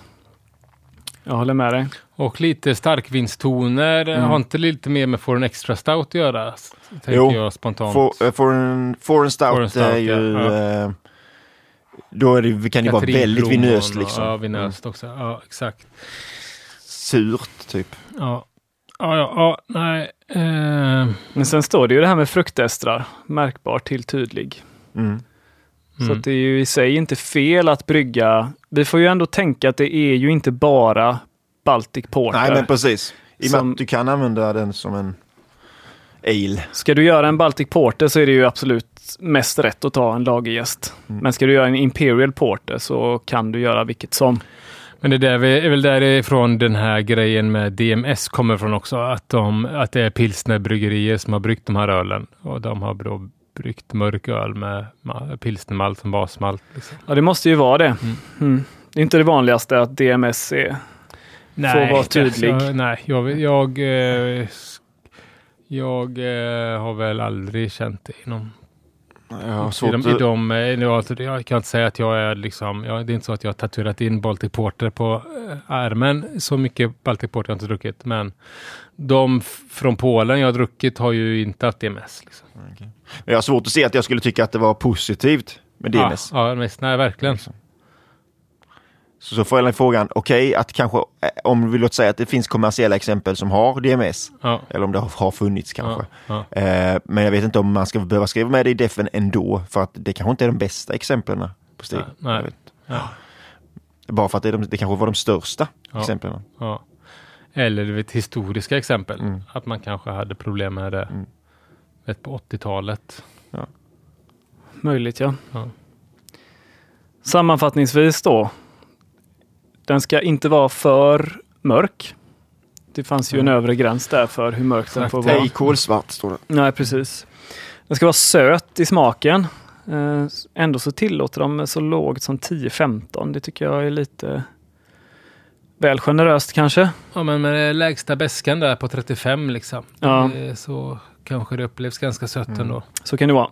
Jag håller med dig. Och lite starkvinstoner. Mm. Har inte lite mer med Foreign Extra Stout att göra? Tänker Jo, jag spontant. For, eh, foreign, foreign stout, Foreign stout, är ju... ja, eh, Då är det, kan det vara väldigt vinöst liksom. Ja, vinöst också. Ja, exakt. Surt typ. Ja, ja, ja, ja nej. Eh, Men sen står det ju det här med fruktestrar, märkbar till tydlig. Mm. Så mm. att det är ju i sig inte fel att brygga. Vi får ju ändå tänka att det är ju inte bara Baltic Porter. Nej men precis. I och med Som- att du kan använda den som en ale. Ska du göra en Baltic Porter så är det ju absolut mest rätt att ta en lagergäst. Mm. Men ska du göra en Imperial Porter så kan du göra vilket som. Men det där är väl därifrån den här grejen med DMS kommer från också. Att, de, att det är pilsnerbryggerier som har bryggt de här ölen. Och de har då bryggt mörk öl med ma- pilsnermalt som basmalt. Liksom. Ja, det måste ju vara det. Mm. Mm. Det är inte det vanligaste att DMS är... Nej, vara tydlig. Jag, nej, jag, jag, eh, jag eh, har väl aldrig känt det inom Jag har I svårt de, i de, eh, alltså, jag kan inte säga att jag är liksom, jag, det är inte så att jag har tatuerat in Baltic Porter på armen. Så mycket Baltic Porter har jag inte druckit. Men de från Polen jag har druckit har ju inte haft DMS. Liksom. Men jag har svårt att se att jag skulle tycka att det var positivt med DMS. Ja, ja mest, nej, verkligen. Så, så får jag frågan, okej att kanske, eh, om vi låter säga att det finns kommersiella exempel som har DMS. Ja, Eller om det har, funnits kanske. ja, ja. Eh, men jag vet inte om man ska behöva skriva med det i defen ändå. För att det kanske inte är de bästa exemplen på steg. Nej, nej. Jag vet. Ja. Bara för att det, är de, det kanske var de största Ja. exemplen. ja. Eller du vet, historiska exempel. Mm. Att man kanske hade problem med det Mm. vet, på 80-talet. Möjligt ja. Ja. Sammanfattningsvis då. Den ska inte vara för mörk. Det fanns ju en övre gräns där för hur mörk den får vara. Nej, kolsvart står det. Nej, precis. Den ska vara söt i smaken. Eh, ändå så tillåter de så lågt som 10-15. Det tycker jag är lite väl generöst kanske. Ja, men med det lägsta bäskan där på 35 liksom. Ja. Är så kanske det upplevs ganska sött Mm. ändå. Så kan det vara.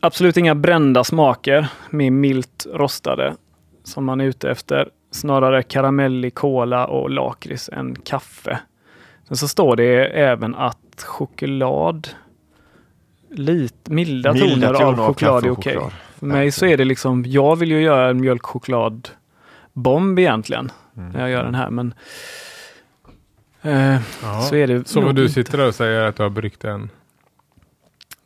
Absolut inga brända smaker med milt rostade som man är ute efter. Snarare karamellig kola och lakrits än kaffe. Sen så står det även att choklad, lite milda, Milda toner, toner av choklad är okej. choklad. För mig så är det liksom, jag vill ju göra en mjölkchokladbomb egentligen Mm. när jag gör den här. Men eh, Ja. så är det Så du inte. sitter där och säger att du har bryggt en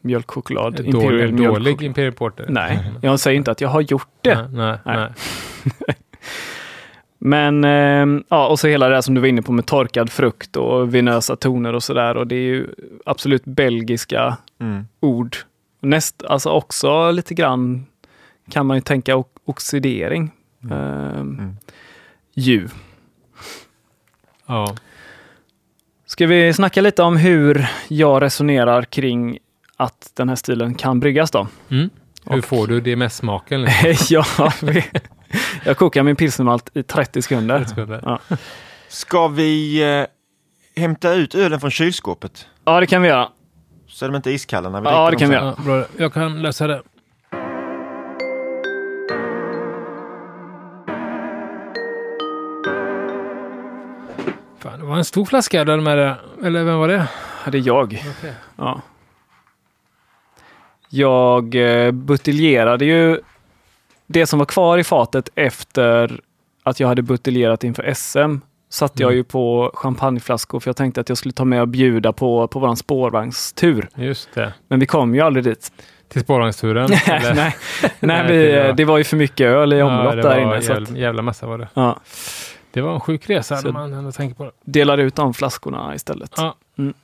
mjölkchoklad. dålig, Imperial dålig mjölkchoklad. Imperial Porter? Nej, jag säger inte att jag har gjort det. Nej, nej, Nej. Men eh, ja, och så hela det här som du var inne på med torkad frukt och vinösa toner och sådär. Och det är ju absolut belgiska Mm. ord. Näst, alltså också lite grann kan man ju tänka oxidering. Eh, Mm. Ju. Ja. Ska vi snacka lite om hur jag resonerar kring att den här stilen kan bryggas då? Mm. Hur Och- får du DMS-smaken? Liksom? ja, jag kokar min pilsnermalt i 30 sekunder. Ja. Ska vi eh, hämta ut ölen från kylskåpet? Ja, det kan vi göra. Så de inte är iskalla när vi Ja, dricker det dem kan sen. vi Ja, bra. Jag kan lösa det. Fan, det var en stor flaska där med det. Eller vem var det? Ja, det är jag. Ja. Jag eh, buteljerade ju det som var kvar i fatet efter att jag hade buteljerat inför SM. Satte jag Mm. ju på champagneflaskor för jag tänkte att jag skulle ta med och bjuda på, på våran spårvagnstur. Just det. Men vi kom ju aldrig dit. Till spårvagnsturen? nej, nej Nej, vi, det var- ju för mycket öl i omlopp det där inne. Så att, jävla massa var det. ja, Det var en sjuk resa när man ändå tänker på det. delar ut de flaskorna istället. Ja. Mm.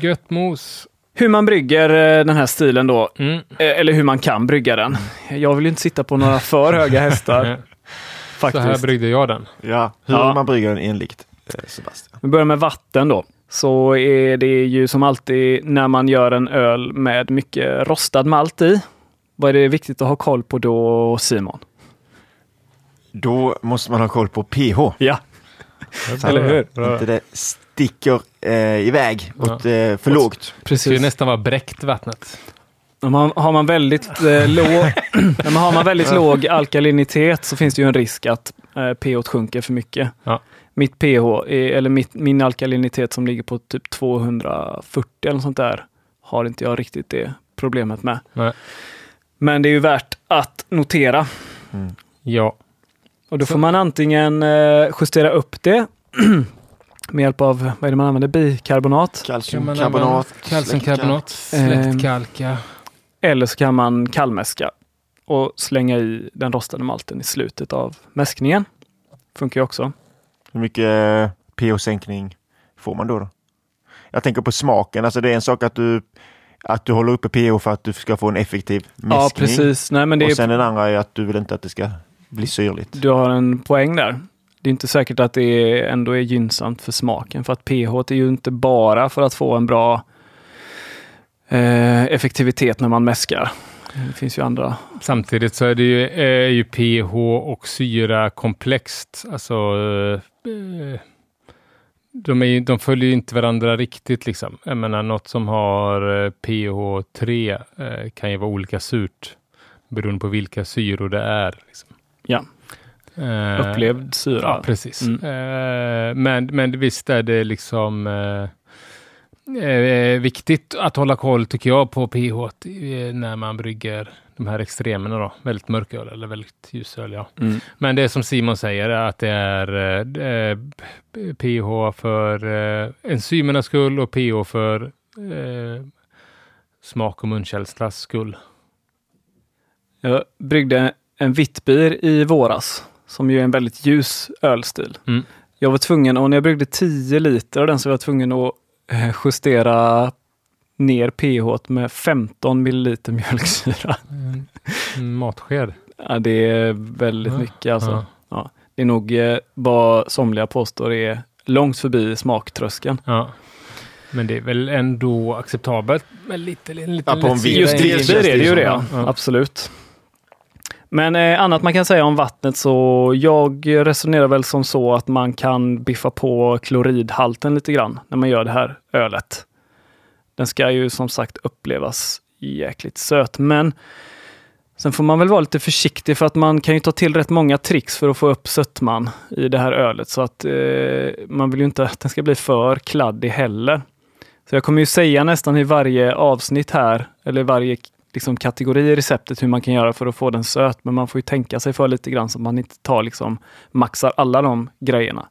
Gött mos. Hur man brygger eh, den här stilen då, Mm. eh, eller hur man kan brygga den. Jag vill ju inte sitta på några för höga hästar Så faktiskt. här bryggde jag den. Ja, hur Ja. man brygger den enligt eh, Sebastian. Vi börjar med vatten då. Så är det ju som alltid när man gör en öl med mycket rostad malt i. Vad är det viktigt att ha koll på då, Simon? Då måste man ha koll på pH. Ja, Så Eller hur? Inte det sticker eh, iväg Ja. åt eh, för lågt. Det skulle precis. nästan vara bräckt vattnet. Om man, har man väldigt eh, låg, när man har man väldigt låg alkalinitet så finns det ju en risk att eh, pH sjunker för mycket. Ja. Mitt pH, är, eller mitt, min alkalinitet som ligger på typ 240 eller något sånt där, har inte jag riktigt det problemet med. Nej. Men det är ju värt att notera. Ja. Och då Så- får man antingen eh, justera upp det med hjälp av, vad är det man använder, bikarbonat? Kalciumkarbonat. Kalciumkarbonat. Släktkalka. Eller så kan man kallmäska och slänga i den rostade malten i slutet av mäskningen. Funkar ju också. Hur mycket eh, pH-sänkning får man då, då? Jag tänker på smaken. Alltså det är en sak att du, att du håller uppe pH för att du ska få en effektiv mäskning. Ja, precis. Nej, men det Och är, sen den andra är att du vill inte att det ska bli syrligt. du har en poäng där. Det är inte säkert att det ändå är gynnsamt för smaken. För att pH är ju inte bara för att få en bra eh, effektivitet när man mäskar. Det finns ju andra. Samtidigt så är det ju, är ju pH och syra komplext. Alltså, eh, de, är, de följer ju inte varandra riktigt. Liksom. Jag menar, något som har eh, pH 3 eh, kan ju vara olika surt beroende på vilka syror det är. Liksom. Ja. Eh, Upplevd syra. Ja, precis. Mm. Eh, men, men visst är det liksom eh, eh, viktigt att hålla koll, tycker jag, på pH eh, när man brygger de här extremerna. Då. Väldigt mörköl eller väldigt ljusöl. Ja. Mm. Men det är som Simon säger, att det är pH för eh, enzymernas skull och pH för smak och munkänslas skull. Jag bryggde en Wittbier i våras, som ju är en väldigt ljus ölstil. Mm. Jag var tvungen, och när jag bryggde 10 liter av den så var jag tvungen att eh, justera ner pH med 15 milliliter mjölksyra. En, en matsked. Ja, det är väldigt Ja, mycket alltså. ja. Det är nog eh, vad somliga påstår är långt förbi smaktröskeln. Ja. Men det är väl ändå acceptabelt med lite, lite Ja, syra Just det känns är det det ju det, ja. Ja. absolut. Men eh, annat man kan säga om vattnet så jag resonerar väl som så att man kan biffa på kloridhalten lite grann när man gör det här ölet. Den ska ju som sagt upplevas jäkligt söt, men sen får man väl vara lite försiktig för att man kan ju ta till rätt många tricks för att få upp sötman i det här ölet. Så att eh, man vill ju inte att den ska bli för kladdig heller. Så jag kommer ju säga nästan i varje avsnitt här, eller varje liksom, kategori i receptet hur man kan göra för att få den söt. Men man får ju tänka sig för lite grann så man inte tar liksom, maxar alla de grejerna.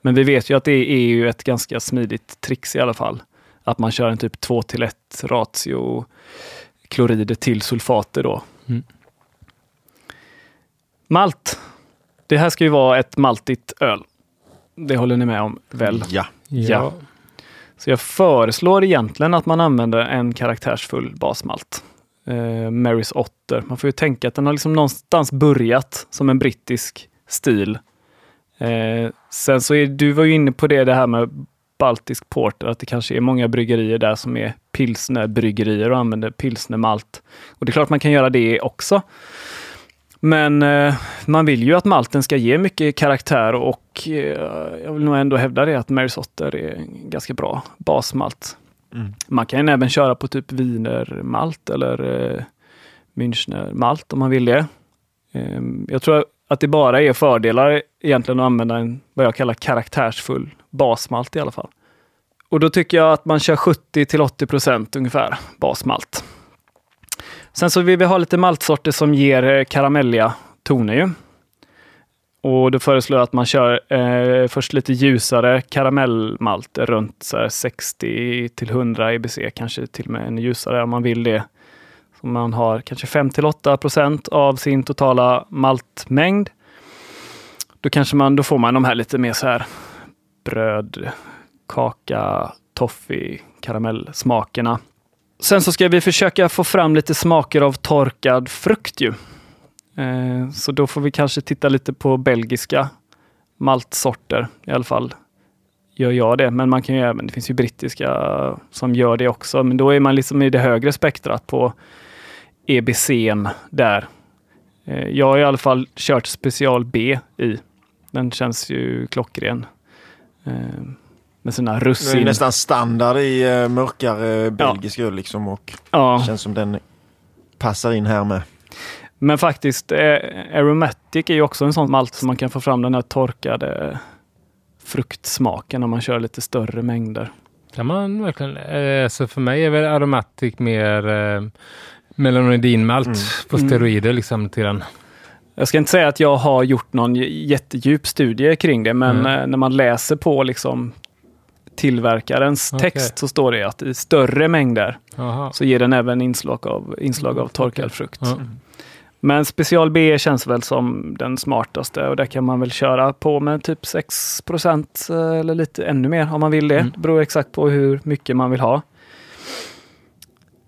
Men vi vet ju att det är ju ett ganska smidigt trix i alla fall. Att man kör en typ 2 till 1 ratio klorider till sulfater då. Mm. Malt. Det här ska ju vara ett maltigt öl. Det håller ni med om väl? Ja. Ja. Så jag föreslår egentligen att man använder en karaktärsfull basmalt. Eh, Marys Otter. Man får ju tänka att den har liksom någonstans börjat som en brittisk stil. Eh, sen så är du var ju inne på det, det här med Baltisk Porter, att det kanske är många bryggerier där som är pilsnerbryggerier och använder pilsnermalt. Och det är klart man kan göra det också. Men eh, man vill ju att malten ska ge mycket karaktär och eh, jag vill nog ändå hävda det att Marys Otter är en ganska bra basmalt. Mm. Man kan även köra på typ wienermalt eller eh, Münchnermalt om man vill det. Eh, jag tror att det bara är fördelar egentligen att använda en, vad jag kallar karaktärsfull basmalt i alla fall. Och då tycker jag att man kör 70 till 80 procent ungefär basmalt. Sen så vill vi ha lite maltsorter som ger eh, karamelliga toner ju. Och då föreslår jag att man kör eh, först lite ljusare karamellmalt runt 60 till 100 EBC, kanske till och med ännu ljusare om man vill det. Så man har kanske 5 till 8 procent av sin totala maltmängd. Då kanske man, då får man de här lite mer så här bröd, kaka, toffee, karamellsmakerna. Sen så ska vi försöka få fram lite smaker av torkad frukt ju. Eh, så då får vi kanske titta lite på belgiska maltsorter. I alla fall gör jag det, men man kan ju även, det finns ju brittiska som gör det också. Men då är man liksom i det högre spektrat på EBCn där. Eh, jag har i alla fall kört special B i. Den känns ju klockren. Eh, med sina Det är russin. nästan standard i mörkare belgisk öl liksom och Ja. känns som den passar in här med. Men faktiskt, eh, Aromatic är ju också en sån malt som man kan få fram den här torkade fruktsmaken om man kör lite större mängder. Kan man verkligen, eh, så för mig är väl aromatic mer eh, melanoidinmalt Mm. på steroider liksom till den. Jag ska inte säga att jag har gjort någon jättedjup studie kring det, men Mm. när man läser på liksom tillverkarens Okej. text så står det att i större mängder Jaha. så ger den även inslag av, inslag av Mm, torkad frukt. Ja. Men special B känns väl som den smartaste och där kan man väl köra på med typ 6% eller lite ännu mer om man vill det. Mm. Det beror exakt på hur mycket man vill ha.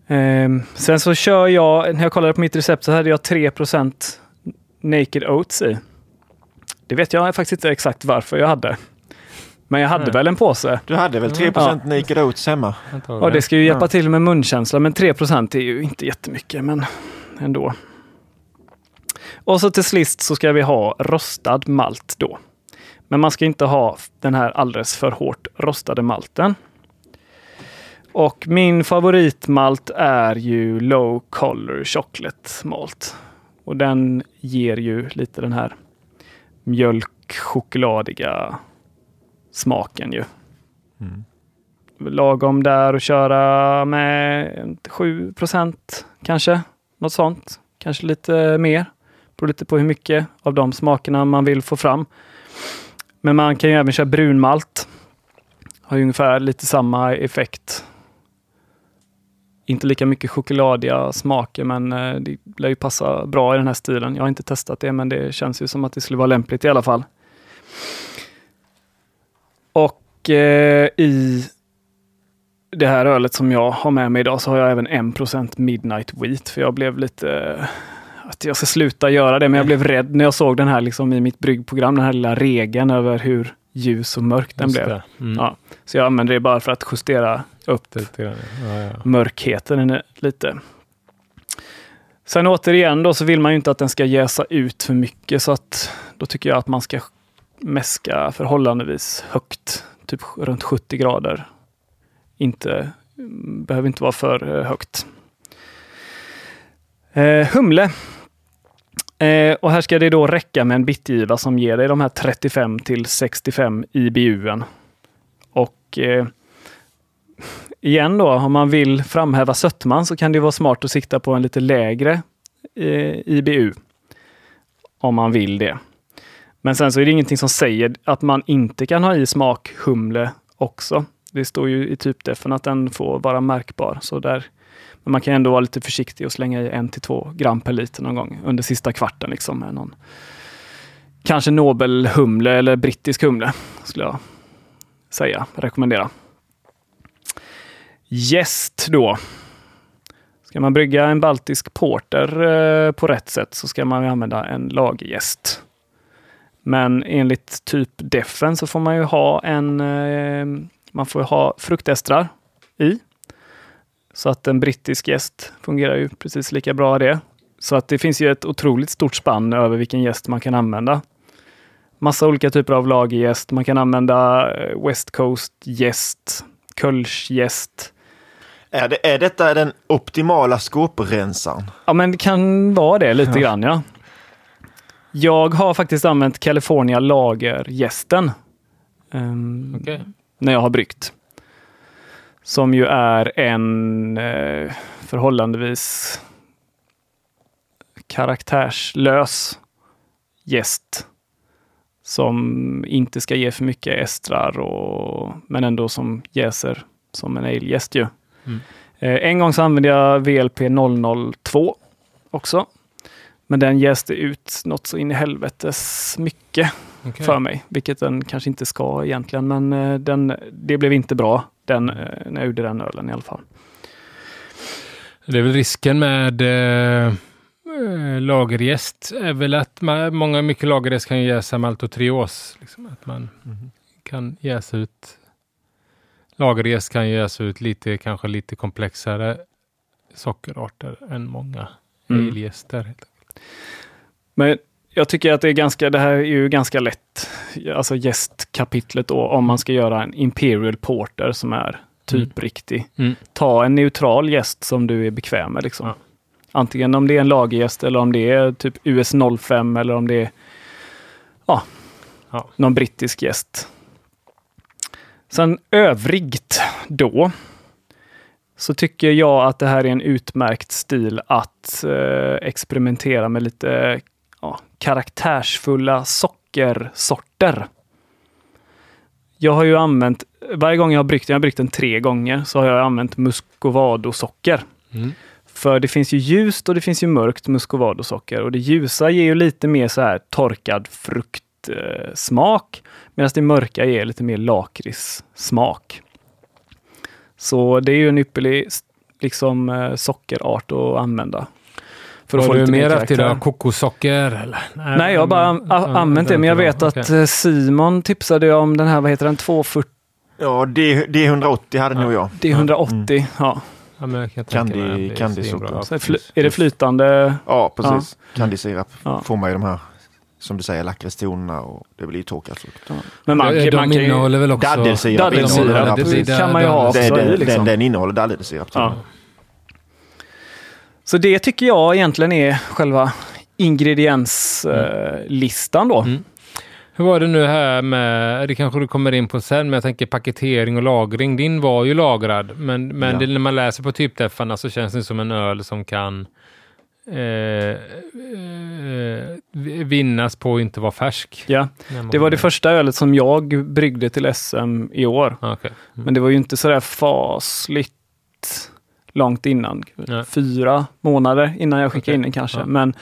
Ehm, sen så kör jag, när jag kollade på mitt recept så hade jag 3% Naked Oats i. Det vet jag faktiskt inte exakt varför jag hade. Men jag hade Nej. väl en påse. Du hade väl 3% Naked Oats hemma? Ja, det ska ju hjälpa till med munkänsla, men 3% är ju inte jättemycket, men ändå. Och så till sist så ska vi ha rostad malt då. Men man ska inte ha den här alldeles för hårt rostade malten. Och min favoritmalt är ju Low Color Chocolate Malt. Och den ger ju lite den här mjölkchokladiga smaken ju Mm. lagom där och köra med 7% kanske. Något sånt. Kanske lite mer. Beror lite på hur mycket av de smakerna man vill få fram. Men man kan ju även köra brunmalt. Har ju ungefär lite samma effekt. Inte lika mycket chokladiga smaker men eh, det lär ju passa bra i den här stilen. Jag har inte testat det men det känns ju som att det skulle vara lämpligt i alla fall. Och eh, i det här ölet som jag har med mig idag så har jag även 1% Midnight Wheat för jag blev lite att jag ska sluta göra det men jag blev rädd när jag såg den här liksom i mitt bryggprogram, den här lilla regeln över hur ljus och mörk den Just blev. det. Mm. Ja. Så jag använder det bara för att justera upp grann. Ja, ja. mörkheten lite. Sen återigen då så vill man ju inte att den ska jäsa ut för mycket så att då tycker jag att man ska mäska förhållandevis högt, typ runt 70 grader. Inte Behöver inte vara för eh, högt. Eh, humle. Eh, och här ska det då räcka med en bitgiva som ger dig de här 35 till 65 IBU. Och eh, igen då, om man vill framhäva sötman så kan det vara smart att sikta på en lite lägre eh, IBU. Om man vill det. Men sen så är det ingenting som säger att man inte kan ha i smak Humle också. Det står ju i typdefen att den får vara märkbar. Så där, men man kan ändå vara lite försiktig och slänga i en till två gram per liter någon gång under sista kvarten. Liksom, med någon, kanske Nobelhumle eller brittisk humle, skulle jag säga, rekommendera. Gäst då. Ska man brygga en baltisk porter eh, på rätt sätt så ska man använda en lagergäst. Men enligt typ defen så får man ju ha en, eh, man får ha fruktestrar i. Så att en brittisk gäst fungerar ju precis lika bra det. Så att det finns ju ett otroligt stort spann över vilken gäst man kan använda. Massa olika typer av lagergäst. Man kan använda eh, West Coast gäst, Kölsch-gäst. Är, det, är detta den optimala skåprensaren? Ja, men det kan vara det lite Ja. grann, ja. Jag har faktiskt använt California lagergästen. ehm, Okej. när jag har bryggt. Som ju är en eh, förhållandevis karaktärslös gäst. Som inte ska ge för mycket estrar, och, men ändå som jäser som en ale-gäst ju. Mm. Eh, en gång så använde jag VLP 002 också. Men den jäste ut något så in i helvetes mycket Okej. för mig, vilket den kanske inte ska egentligen, men eh, den, det blev inte bra den, eh, när jag gjorde den ölen i alla fall. Det är väl risken med eh, eh, lagerjäst är väl att man, många, mycket lagerjäst kan ju jäsa maltotrios. Liksom, att man kan jäsa ut lagerjäst kan jäsa ut lite, kanske lite komplexare sockerarter än många Mm. helt enkelt. Men jag tycker att det är ganska, det här är ju ganska lätt, alltså gästkapitlet då, om man ska göra en Imperial Porter som är typ riktig. Mm. Ta en neutral gäst som du är bekväm med. Liksom. Ja. Antingen om det är en lagergäst eller om det är typ US 05 eller om det är ja, Ja. någon brittisk gäst. Sen övrigt då så tycker jag att det här är en utmärkt stil att eh, experimentera med lite karaktärsfulla sockersorter. Jag har ju använt, varje gång jag har bryggt, jag har bryggt den tre gånger, så har jag använt muscovado-socker. Mm. För det finns ju ljust och det finns ju mörkt muscovado-socker och det ljusa ger ju lite mer så här torkad fruktsmak eh, medan det mörka ger lite mer lakritssmak. Så det är ju en ypperlig liksom, eh, sockerart att använda. För att Var få du lite mer karaktär. av kokossocker? Eller? Nej, jag har bara an- använt det, men jag vet att Okej. eh, Simon tipsade om den här, vad heter den, 240 Ja, D, D180 hade Ja. nog jag. D180. Ja. Ja, men jag Candy- att det candy är, det flytande? Ja, precis. Candysirap Ja. får man ju de här, som du säger, lakritstonerna och det blir ju torkad frukt. Men man, Ja, kan- man de ju, innehåller väl också... Daddelsirap Daddelsirap, det ja, kan man ju ha också Det, i. det, Liksom. den, den innehåller daddelsirap. Ja. Så det tycker jag egentligen är själva ingredienslistan då. Mm. Hur var det nu här med, det kanske du kommer in på sen, men jag tänker paketering och lagring. Din var ju lagrad, men, men Ja. det, när man läser på typdeffarna så känns det som en öl som kan eh, eh, vinnas på att inte vara färsk. Ja, det var det första ölet som jag bryggde till SM i år. Ah, okej. Men det var ju inte sådär fasligt långt innan. Nej. Fyra månader innan jag skickade Okej, in den kanske. ja. Men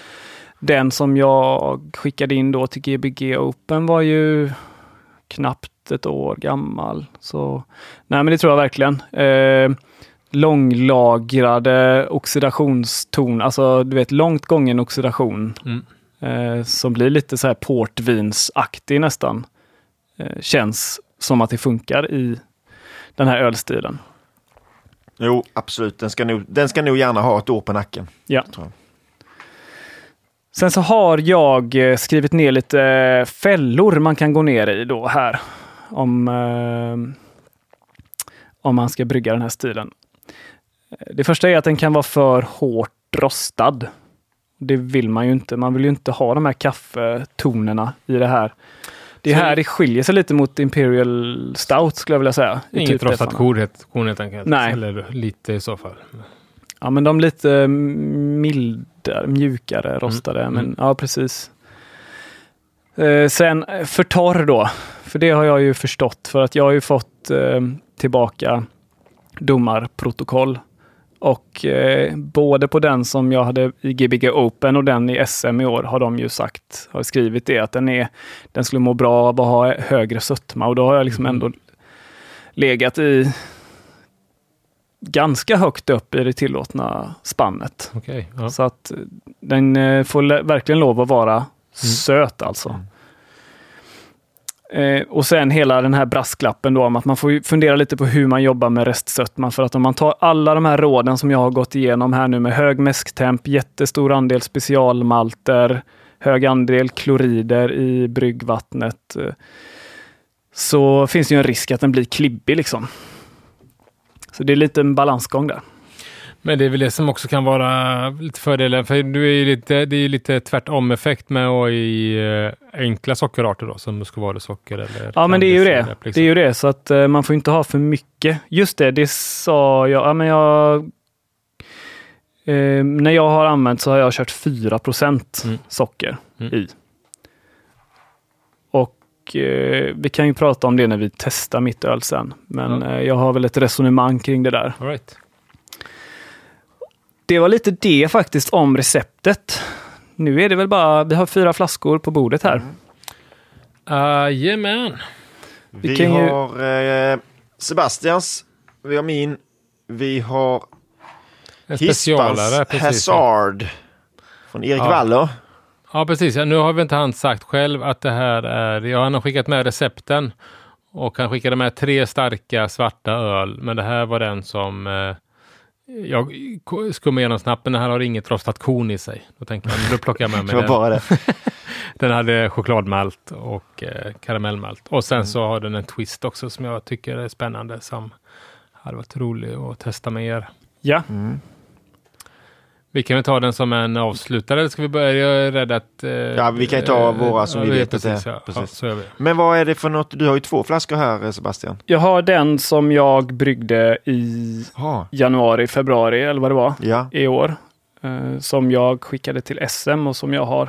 den som jag skickade in då till Gbg Open var ju knappt ett år gammal. Så nej, men det tror jag verkligen. Eh, långlagrade oxidationston, alltså du vet långt gången oxidation Mm. eh, som blir lite så här portvinsaktig nästan. Eh, känns som att det funkar i den här ölstilen. Jo, absolut. Den ska, nog, den ska nog gärna ha ett år på nacken. Ja. Sen så har jag eh, skrivit ner lite eh, fällor man kan gå ner i då här. Om, eh, om man ska brygga den här stilen. Det första är att den kan vara för hårt rostad. Det vill man ju inte. Man vill ju inte ha de här kaffetonerna i det här. Det är här det skiljer sig lite mot Imperial Stout skulle jag vilja säga. Inget typ rostat korn helt, enkelt. Nej. Eller lite i så fall. Ja, men de lite mildare, mjukare rostade. Mm, Men mm. ja, precis. Eh, sen eh, för torr då. För det har jag ju förstått. För att jag har ju fått eh, tillbaka domarprotokoll. Och eh, både på den som jag hade i Gbg Open och den i SM i år har de ju sagt, har skrivit det, att den, är, den skulle må bra av att ha högre sötma. Och då har jag liksom ändå legat i ganska högt upp i det tillåtna spannet. Okej. ja. Så att eh, den eh, får verkligen lov att vara söt alltså. Eh, och sen hela den här brasklappen då om att man får fundera lite på hur man jobbar med restsötman. För att om man tar alla de här råden som jag har gått igenom här nu med hög mäsktemp, jättestor andel specialmalter, hög andel klorider i bryggvattnet. eh, Så finns det ju en risk att den blir klibbig liksom. Så det är lite en balansgång där. Men det är väl det som också kan vara lite fördelen. För du är ju lite, det är ju lite tvärtom effekt med att ha i eh, enkla sockerarter då, som muscovadosocker eller Ja, men det är ju det. liksom. Det är ju det, så att eh, man får inte ha för mycket. Just det, det sa jag. Ja, men jag eh, när jag har använt så har jag kört 4 Mm. socker Mm. i. Och eh, vi kan ju prata om det när vi testar mitt öl sen. Men eh, jag har väl ett resonemang kring det där. All right. Det var lite det faktiskt om receptet. Nu är det väl bara, vi har fyra flaskor på bordet här. Jajamän. Vi Vi, kan ju- har eh, Sebastians, vi har min, vi har En specialare. Hispans Precis. Hazard från Erik Ja. Waller. Ja, precis. Ja, nu har vi inte han sagt själv att det här är... Ja, han har skickat med recepten och han skickade med tre starka svarta öl. Men det här var den som eh, jag skummade igenom snabbt. Men den här har inget rostat korn i sig. Då tänker jag, då plockar jag med mig Det var den. bara det. Den hade chokladmalt och eh, karamellmalt. Och sen så har den en twist också som jag tycker är spännande. Som hade varit rolig att testa med er. Ja, Mm. Vi kan väl ta den som en avslutare, eller ska vi börja? Jag är rädd att... eh, Ja, vi kan ju ta våra som vi vet att det är. precis, ja. Precis. Ja, så gör vi. Men vad är det för något? Du har ju två flaskor här eh, Sebastian. jag har den som jag bryggde i Ja. januari, februari eller vad det var Ja. i år. Eh, som jag skickade till SM och som jag har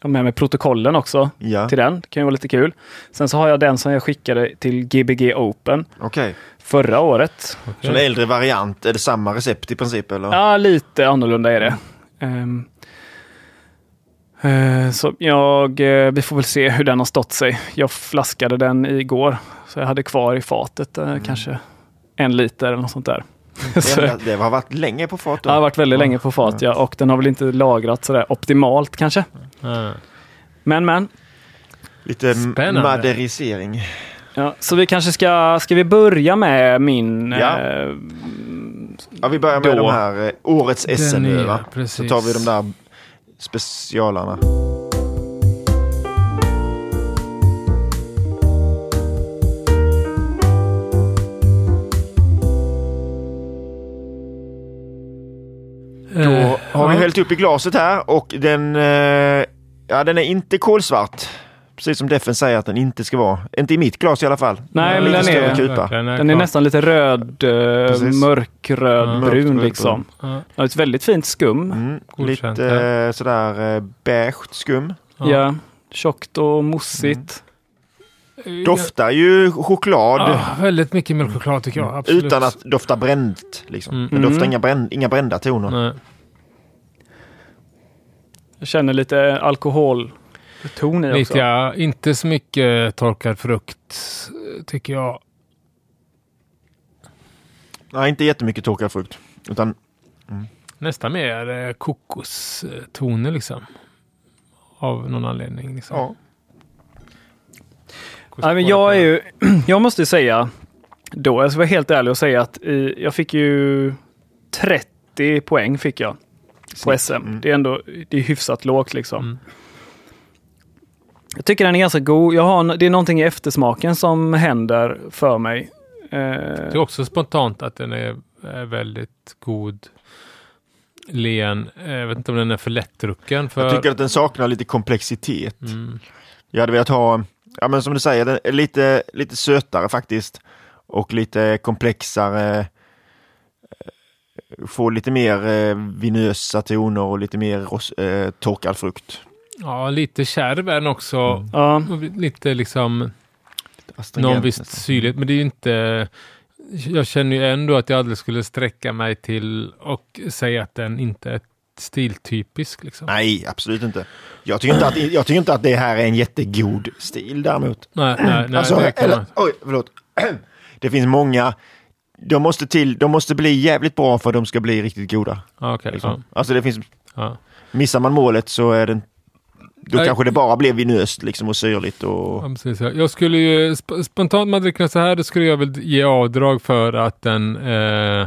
jag har med mig protokollen också Ja. till den. Det kan ju vara lite kul. Sen så har jag den som jag skickade till Gbg Open Okej. förra året. Så en äldre variant, är det samma recept i princip eller? Ja, lite annorlunda är det. Ehm, eh, så jag, eh, vi får väl se hur den har stått sig. Jag flaskade den igår, så jag hade kvar i fatet eh, kanske en liter eller något sånt där. Det, det har varit länge på fat då. det har varit väldigt länge på fat, ja, och den har väl inte lagrat sådär optimalt kanske. Ja. Men, men. Lite Spännande. maderisering. Ja, så vi kanske ska, ska vi börja med min... Ja. Eh, Ja, vi börjar med Då. de här eh, årets Den SM nu är- va? Så tar vi de där specialarna. Då har vi ja. hällt upp i glaset här och den, eh, ja, den är inte kolsvart. Precis som Deffen säger att den inte ska vara. Inte i mitt glas i alla fall. Nej, men den är- kupa. den är klart. nästan lite röd, eh, Precis. mörkröd, Ja. brun Mörkröd, liksom. Ja. Ja, ett väldigt fint skum. Mm, Godkänt, lite eh, sådär eh, beige skum. Ja. Ja. Tjockt och mossigt. Doftar ju choklad Ja, väldigt mycket mjölkchoklad tycker jag. Absolut. utan att dofta bränt. Liksom. Mm. Den doftar Mm. inga, bränd, inga brända toner. Nej. Jag känner lite alkoholton i också. Lite, ja, inte så mycket torkad frukt tycker jag. Nej, inte jättemycket torkad frukt. Utan Nästan mer eh, kokostoner liksom. Av någon anledning. Liksom. ja. Ja, men jag, är ju, jag måste ju säga, då, jag ska vara helt ärlig och säga att i, jag fick ju 30 poäng fick jag på SM. Mm. Det är ändå det är hyfsat lågt liksom. Mm. Jag tycker den är ganska god. Jag har, det är någonting i eftersmaken som händer för mig. Eh, Det är också spontant att den är är väldigt god. Len. Eh, Jag vet inte om den är för lättdrucken. För... Jag tycker att den saknar lite komplexitet. mm. Jag hade velat ha, ja men som du säger, den är lite, lite sötare faktiskt. Och lite komplexare. Få lite mer eh, vinösa toner och lite mer ros, eh, torkad frukt. Ja, lite kärv är den också. Mm. Ja, Lite liksom Astringent någon viss syrlighet. Men det är ju inte... Jag känner ju ändå att jag aldrig skulle sträcka mig till och säga att den inte är stiltypisk. Liksom. Nej, absolut inte. Jag tycker inte, att, jag tycker inte att det här är en jättegod stil däremot. Nej, nej, nej. alltså, eller, oj, förlåt. Det finns många, de måste, till, de måste bli jävligt bra för att de ska bli riktigt goda. Ja, okej, Liksom. Alltså det finns, ja. missar man målet så är den, då Nej. kanske det bara blir vinöst liksom och syrligt och... Ja, precis, ja. Jag skulle ju sp- spontant man dricker den så här, då skulle jag väl ge avdrag för att den eh,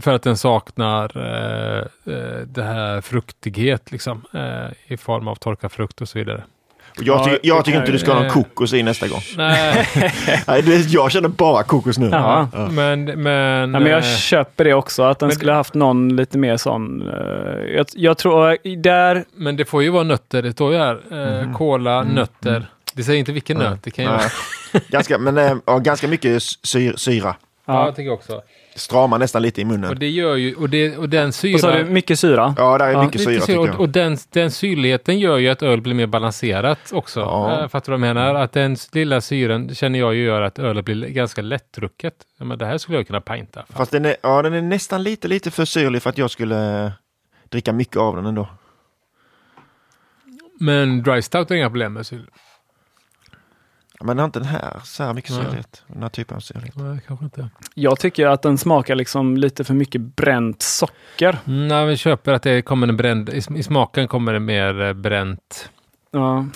för att den saknar eh, eh, det här fruktighet liksom eh, i form av torkad frukt och så vidare. Och jag, Ja, tycker, jag tycker inte du ska ha någon kokos i nästa gång. Nej, Nej, det, jag känner bara kokos nu. Ja. Ja. men, men, Ja, men jag eh, köper det också, att den men- skulle haft någon lite mer sån... eh, jag, jag tror, eh, där... men det får ju vara nötter, det står ju här. Eh. Kola, Mm, nötter. Det säger inte vilken Nej. nöt, det kan ju Nej. vara. ganska, men äh, ja, ganska mycket syr, syra. Ja, Ja. jag tycker också. Stramar nästan lite i Och munnen. det gör ju, och, det, och den syra... Och så har du mycket syra. Ja, där är Ja, mycket syra syra, och, och den, den syrligheten gör ju att öl blir mer balanserat också. Ja. Äh, fattar du vad jag menar? Att den lilla syren känner jag ju gör att ölet blir ganska lättdrucket. Ja, men det här skulle jag kunna pinta. Fast den är, ja, den är nästan lite, lite för syrlig för att jag skulle eh, dricka mycket av den ändå. Men dry stout är inga problem med syre. Men inte den här så här mycket syrlighet? Den här typen av syrlighet. Nej, kanske inte. Jag tycker att den smakar liksom lite för mycket bränt socker. Mm, nej, vi köper att det kommer en bränd, i, smaken kommer det mer eh, bränt. Ja.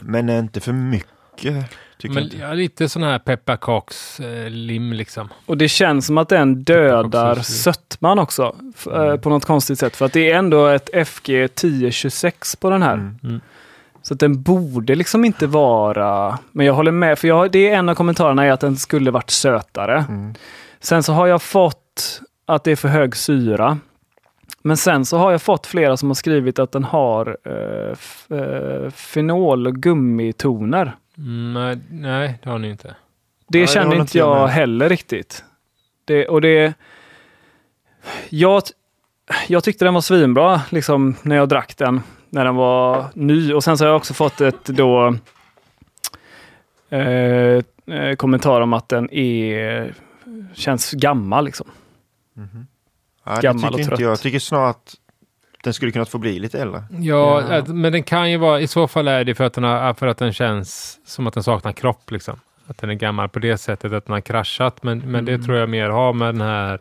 Men eh, inte för mycket. Men ja, lite sån här pepparkakslim liksom. Och det känns som att den dödar sötman också. f- eh, Mm. På något konstigt sätt. För att det är ändå ett FG 1026 på den här. Mm. Mm. Så att den borde liksom inte vara... Men jag håller med, för jag, det är en av kommentarerna är att den skulle varit sötare. Mm. Sen så har jag fått att det är för hög syra. Men sen så har jag fått flera som har skrivit att den har eh, eh, fenol och gummitoner. Mm, nej, nej, det har ni inte. Det Nej, det kände håller inte jag med. heller riktigt. Det, och det... Jag, jag tyckte den var svinbra liksom, när jag drack den, när den var ny. Och sen så har jag också fått ett då eh, eh, kommentar om att den är, känns gammal. Liksom. Mhm. Ja, det Gammal tycker och inte trött. jag. Jag tycker snarare att den skulle kunnat få bli lite äldre. Ja, Ja. Att, men den kan ju vara, i så fall är det för att, den har, för att den känns som att den saknar kropp liksom. Att den är gammal på det sättet att den har kraschat. Men, men det Mm. tror jag mer har med den här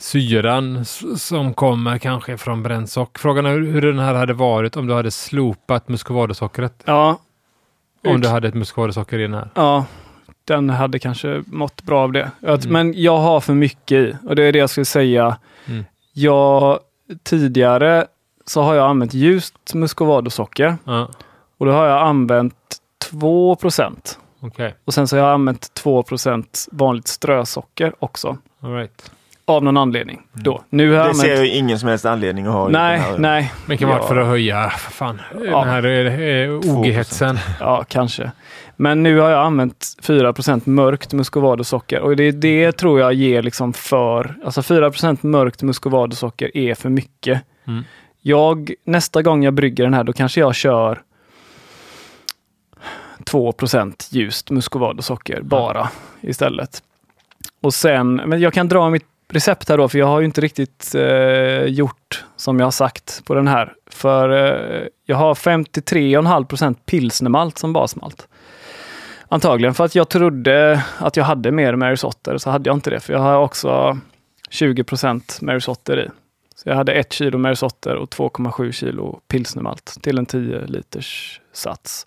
syran som kommer kanske från brännsock. Frågan är hur, den här hade varit om du hade slopat muscovadosockret. Ja, Om du hade ett muscovadosocker i den här. ja, den hade kanske mått bra av det. Att, Mm. Men jag har för mycket i och det är det jag skulle säga. Mm. Jag, tidigare så har jag använt ljust muscovadosocker. Ja, Och då har jag använt 2 okej. Och sen så har jag använt 2% vanligt strösocker också. All right. Av någon anledning. Då. Nu har jag Mm. Det ser jag ingen som helst anledning att ha Nej, här. nej. Men det kan vara Ja. för att höja, för fan, Ja. den här eh, OG-hetsen. Ja, kanske. Men nu har jag använt 4% mörkt muscovadosocker och det, det tror jag ger liksom för... Alltså 4% mörkt muscovadosocker är för mycket. Mm. Jag, nästa gång jag brygger den här, då kanske jag kör 2% ljust muscovadosocker bara istället. Och sen, men jag kan dra mitt recept här då, för jag har ju inte riktigt eh, gjort som jag har sagt på den här. För eh, jag har 53,5% pilsnermalt som basmalt. Antagligen för att jag trodde att jag hade mer Mary's Otter, så hade jag inte det. För jag har också 20 Mary's Otter i. Så jag hade 1 kilo Mary's Otter och 2,7 kilo pilsnermalt till en 10 liters sats.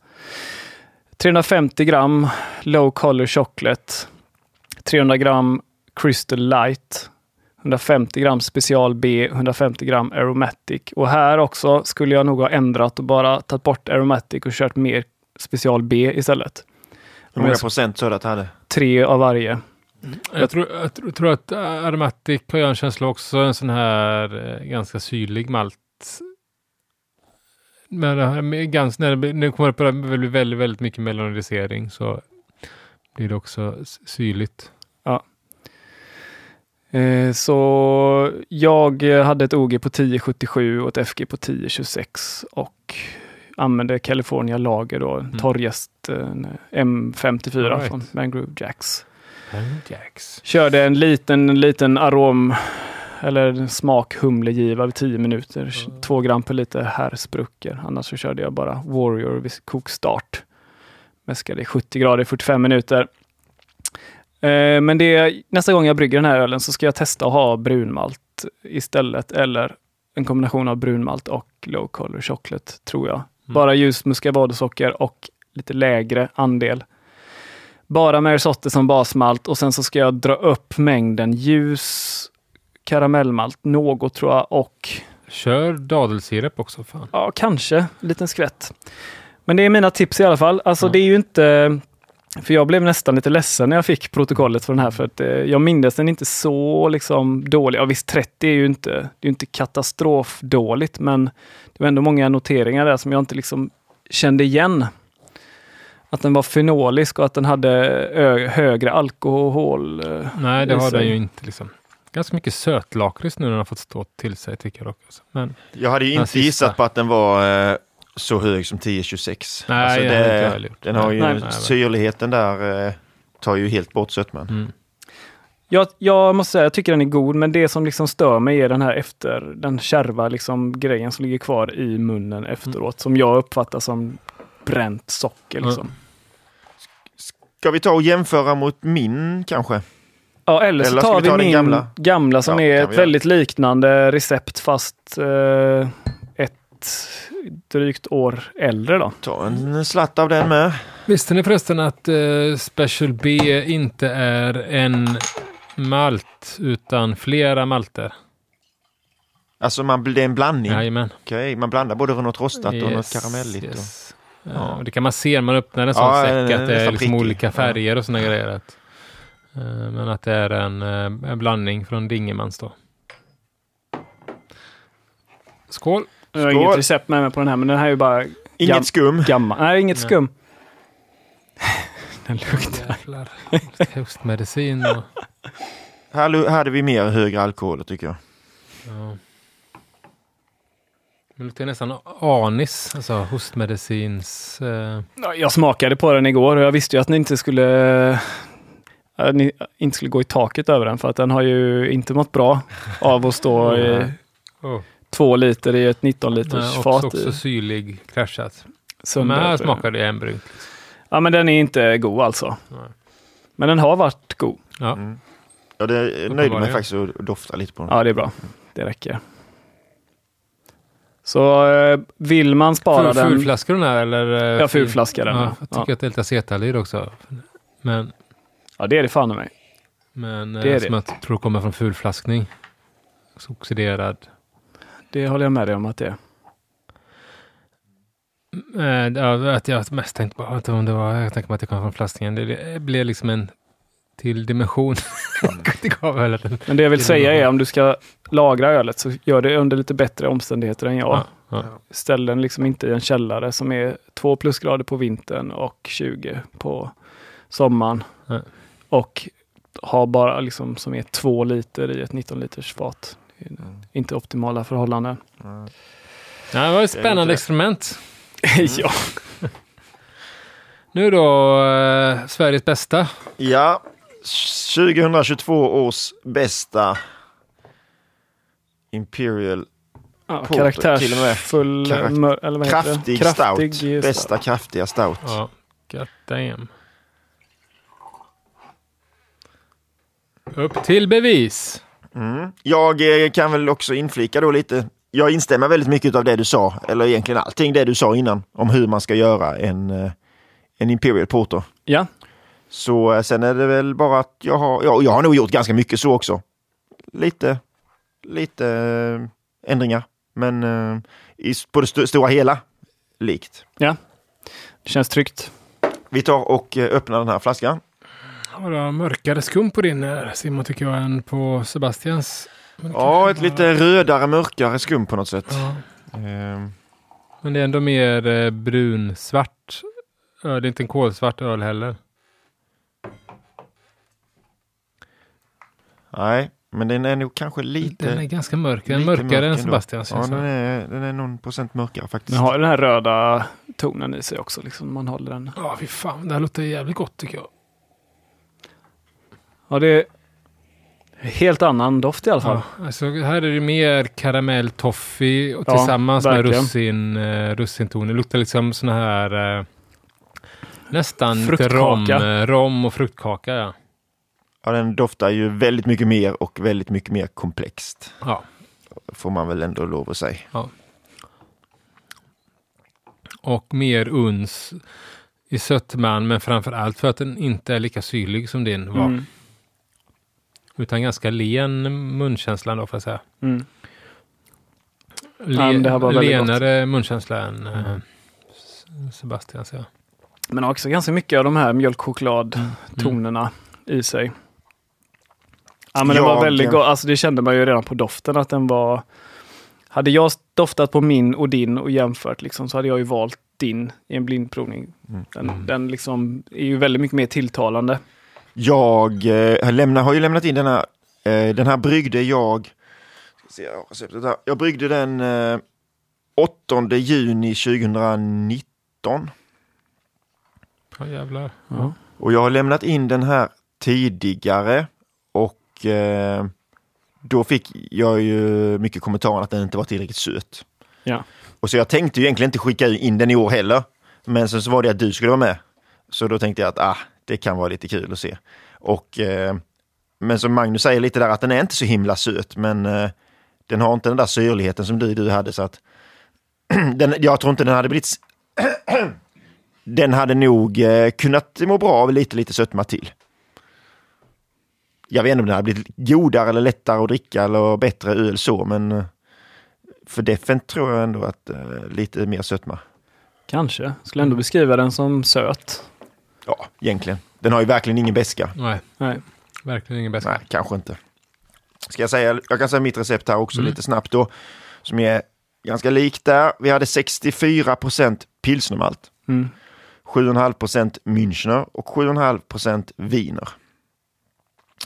350 gram low color chocolate. 300 gram crystal light. 150 gram special B, 150 gram aromatic. Och här också skulle jag nog ha ändrat och bara tagit bort aromatic och kört mer special B istället. Hur många procent sa du att det hade? Tre av varje. Jag tror, jag tror, tror att Aromatic har jag en känsla också en sån här eh, ganska syrlig malt. Men det här med ganska, när det, när det kommer upp väldigt, väldigt, väldigt mycket melodisering så blir det också syrligt. Eh, så jag eh, hade ett OG på 1077 och ett FG på 1026 och använde California Lager då, torrjäst eh, M54 All right. från Mangrove Jacks. Jacks. Körde en liten, liten arom eller smak humlegiva vid 10 minuter. 2 gram per liter herrsprucker. Annars så körde jag bara Warrior vid kokstart. Mäskade i 70 grader i 45 minuter. Eh, men det, nästa gång jag brygger den här ölen så ska jag testa att ha brunmalt istället. Eller en kombination av brunmalt och low color chocolate, tror jag. Bara ljus muscovado-socker och lite lägre andel. Bara Merisotte som basmalt och sen så ska jag dra upp mängden ljus karamellmalt, något tror jag och Kör dadelsirap också. Fan. ja, kanske en liten skvätt. Men det är mina tips i alla fall. Alltså Ja. det är ju inte för jag blev nästan lite ledsen när jag fick protokollet för den här för att eh, jag minns den inte så liksom dålig. Ja visst 30 är ju inte, det är inte katastrofdåligt men det var ändå många noteringar där som jag inte liksom kände igen. Att den var fenolisk och att den hade högre alkohol. eh, Nej, det har den ju inte. Liksom. Ganska mycket sötlakrits nu när den har fått stå till sig tycker jag dock. Alltså. Men Jag hade ju inte sista. gissat på att den var eh, så hög som 1026. Nej, alltså det det, den har ju Nej. Nej, syrligheten där eh, tar ju helt bort sötman. mm. Jag, jag måste säga, jag tycker den är god, men det som liksom stör mig är den här efter, den kärva liksom grejen som ligger kvar i munnen efteråt, som jag uppfattar som bränt socker. Ja. Liksom. Ska vi ta och jämföra mot min kanske? Ja, eller så Eller ska tar vi vi, ta min gamla? gamla, som Ja, är ett väldigt liknande recept fast eh, ett drygt år äldre. Då. Ta en slatt av den med. Visste ni förresten att eh, Special B inte är en malt utan flera malter? Alltså man, det är en blandning. Jajamän. Okej, man blandar både något rostat och något karamelligt. yes. Ja. Ja, och det kan man se när man öppnar en sån Ja, säck, att det är liksom olika Ja. färger och såna grejer. Att, eh, men att det är en, eh, en blandning från Dingemans då. Skål! Jag har Skål. inget recept med mig på den här, men den här är ju bara Inget Gam- skum. gammal. Nej, inget Nej. skum. den luktar. Jävlar. Lite Hostmedicin och... Här lu- hade vi mer högre alkohol tycker jag. Ja. Det luktar nästan anis, alltså hostmedicins... Eh, Ja, Jag smakade på den igår och jag visste ju att ni inte skulle att ni inte skulle gå i taket över den för att den har ju inte mått bra av att stå i oh. Två liter i ett 19 liters också, fat. också i. syrlig, kraschat. Sönder- Men här smakar det en brun. Ja, men den är inte god alltså. Nej. Men den har varit god. Ja. Mm. Ja, det nöjde mig faktiskt att dofta lite på den. Ja, det är bra. Det räcker. Så eh, vill man spara Ful, den... fulflaskar den här eller? eh, Ja, fulflaska den. Ja, jag tycker Ja. att det är lite acetalid också. Men, Ja, det är det fan i mig. men Det det är det. som jag tror kommer från fulflaskning. Så Oxiderad. Det håller jag med dig om att det är. Ja, att jag mest tänkte på att om det var, jag tänker mig att det kommer från flaskningen. Det, det blev liksom en till dimension. en, Men det jag vill säga är om du ska lagra ölet så gör det under lite bättre omständigheter än jag. ja, ja. Ställ den liksom inte i en källare som är 2 plusgrader på vintern och 20 på sommaren. Nej. Och ha bara liksom som är 2 liter i ett 19 liters fat. Inte optimala förhållanden. Mm. Ja, det var ett spännande experiment. ja. Nu då, eh, Sveriges bästa. Ja, 2022 års bästa ja Imperial till och med. karaktärsfull, Karak- mör- eller vad heter kraftig, det? stout. stout. Bästa kraftiga stout. Ja, god damn. Upp till bevis. Mm. Jag eh, kan väl också inflika då lite. Jag instämmer väldigt mycket av det du sa, eller egentligen allting det du sa innan, om hur man ska göra en, eh, en Imperial Porter. Ja, Så eh, sen är det väl bara att jag har, ja, jag har nog gjort ganska mycket så också. Lite, lite ändringar, men i, på det st- stora hela likt. det känns tryggt. Vi tar och öppnar den här flaskan. Har mörkare skum på din här, Simon tycker jag än på Sebastians. Ja, ett bara- lite rödare, mörkare skum på något sätt. Ja. Ehm, Men det är ändå mer eh, brunsvart. öl. Det är inte en kolsvart öl heller. nej, men den är nog kanske lite... Den är ganska mörk. Den är mörkare mörk än. Sebastians. Ja, den är, den är någon procent mörkare faktiskt. Den har den här röda tonen i sig också. Liksom, man håller den. Ja, fy fan. Det här låter jävligt gott tycker jag. Ja, det är helt annan doft i alla fall. Ja, alltså, här är det mer karamell toffee och Ja, tillsammans med verkligen. russin, eh, russinton. Det luktar liksom såna här eh, nästan lite rom, eh, rom och fruktkaka. Ja. Ja, den doftar ju väldigt mycket mer och väldigt mycket mer komplext. Ja. Får man väl ändå lov att säga. Och mer uns i sötman, men framför allt för att den inte är lika syrlig som din var. Mm. Utan ganska len munkänsla då får jag säga. Mm. Le, Ja, men det här var väldigt lenare munkänsla än eh, Sebastian. Så. Men också ganska mycket av de här mjölkchokladtonerna i sig. Ja, men den var väldigt god. Alltså det kände man ju redan på doften att den var... Hade jag doftat på min och din och jämfört liksom, så hade jag ju valt din i en blindprovning. Mm. Den, den liksom är ju väldigt mycket mer tilltalande. Jag eh, har, lämnat, har ju lämnat in den här. Eh, den här bryggde jag. Ska se, jag, jag bryggde den eh, 8 juni 2019. Ja, jävlar. Ja. Och jag har lämnat in den här tidigare och eh, då fick jag ju mycket kommentarer att den inte var tillräckligt söt. Ja. Och så jag tänkte ju egentligen inte skicka in den i år heller. Men sen så var det att du skulle vara med. Så då tänkte jag att ah, det kan vara lite kul att se. Och, eh, men som Magnus säger lite där att den är inte så himla söt men eh, den har inte den där syrligheten som du, du hade så att den, jag tror inte den hade blivit den hade nog eh, kunnat må bra av lite, lite sötma till. Jag vet inte om den hade blivit godare eller lättare att dricka eller bättre öl så, men eh, för defen tror jag ändå att eh, lite mer sötma. Kanske. Skulle ändå beskriva den som söt. Ja, egentligen. Den har ju verkligen ingen beska. Nej, Nej. verkligen ingen bästa. Nej, kanske inte. Ska jag säga, jag kan säga mitt recept här också Mm. lite snabbt då, som är ganska likt där. Vi hade 64 procent pilsnermalt, Mm. 7,5 procent Münchner och 7,5 procent viner.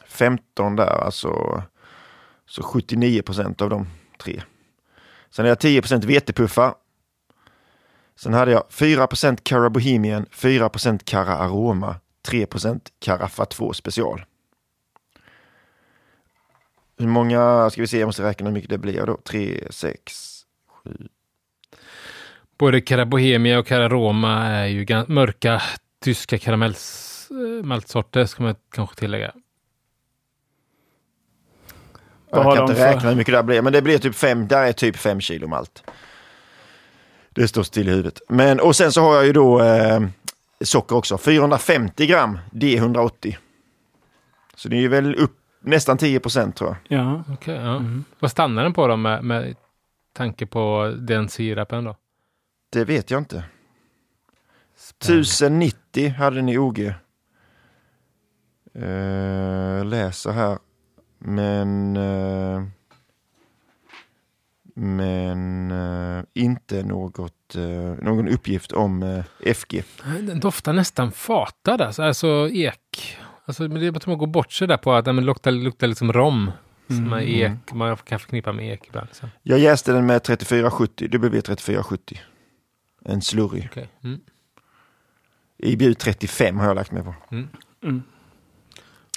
15 där, alltså så 79 procent av de tre. Sen hade jag 10 procent vetepuffar. Sen hade jag 4 procent Cara Bohemian, 4 procent Cara Aroma, 3 procent Caraffa 2 special. Hur många, ska vi se, jag måste räkna hur mycket det blir då. 3, 6, 7. Både Cara Bohemia och Cara Roma är ju mörka tyska karamellmaltsorter, ska man kanske tillägga. Jag har kan inte räkna hur mycket det blir, men det blir typ fem, där är typ fem kilo malt. Det står still i huvudet. Men, och sen så har jag ju då eh, socker också, 450 gram D180. Så det är ju väl upp nästan 10 procent tror jag. Ja. Okej, ja. Mm. Vad stannar den på då med, med tanke på den sirapen då? Det vet jag inte. 1090 hade den i OG. Eh, läser här. Men... Eh, men eh, inte något, eh, någon uppgift om eh, FG. Den doftar nästan fatad alltså, alltså ek. Alltså, men det är bara att man går bort sig där på att den luktar, luktar liksom rom. Som Mm. är ek, man kan förknippa med ek ibland. Så. Jag jäste den med 3470, W3470. En slurry. Okay. Mm. IBU 35 har jag lagt mig på. Mm.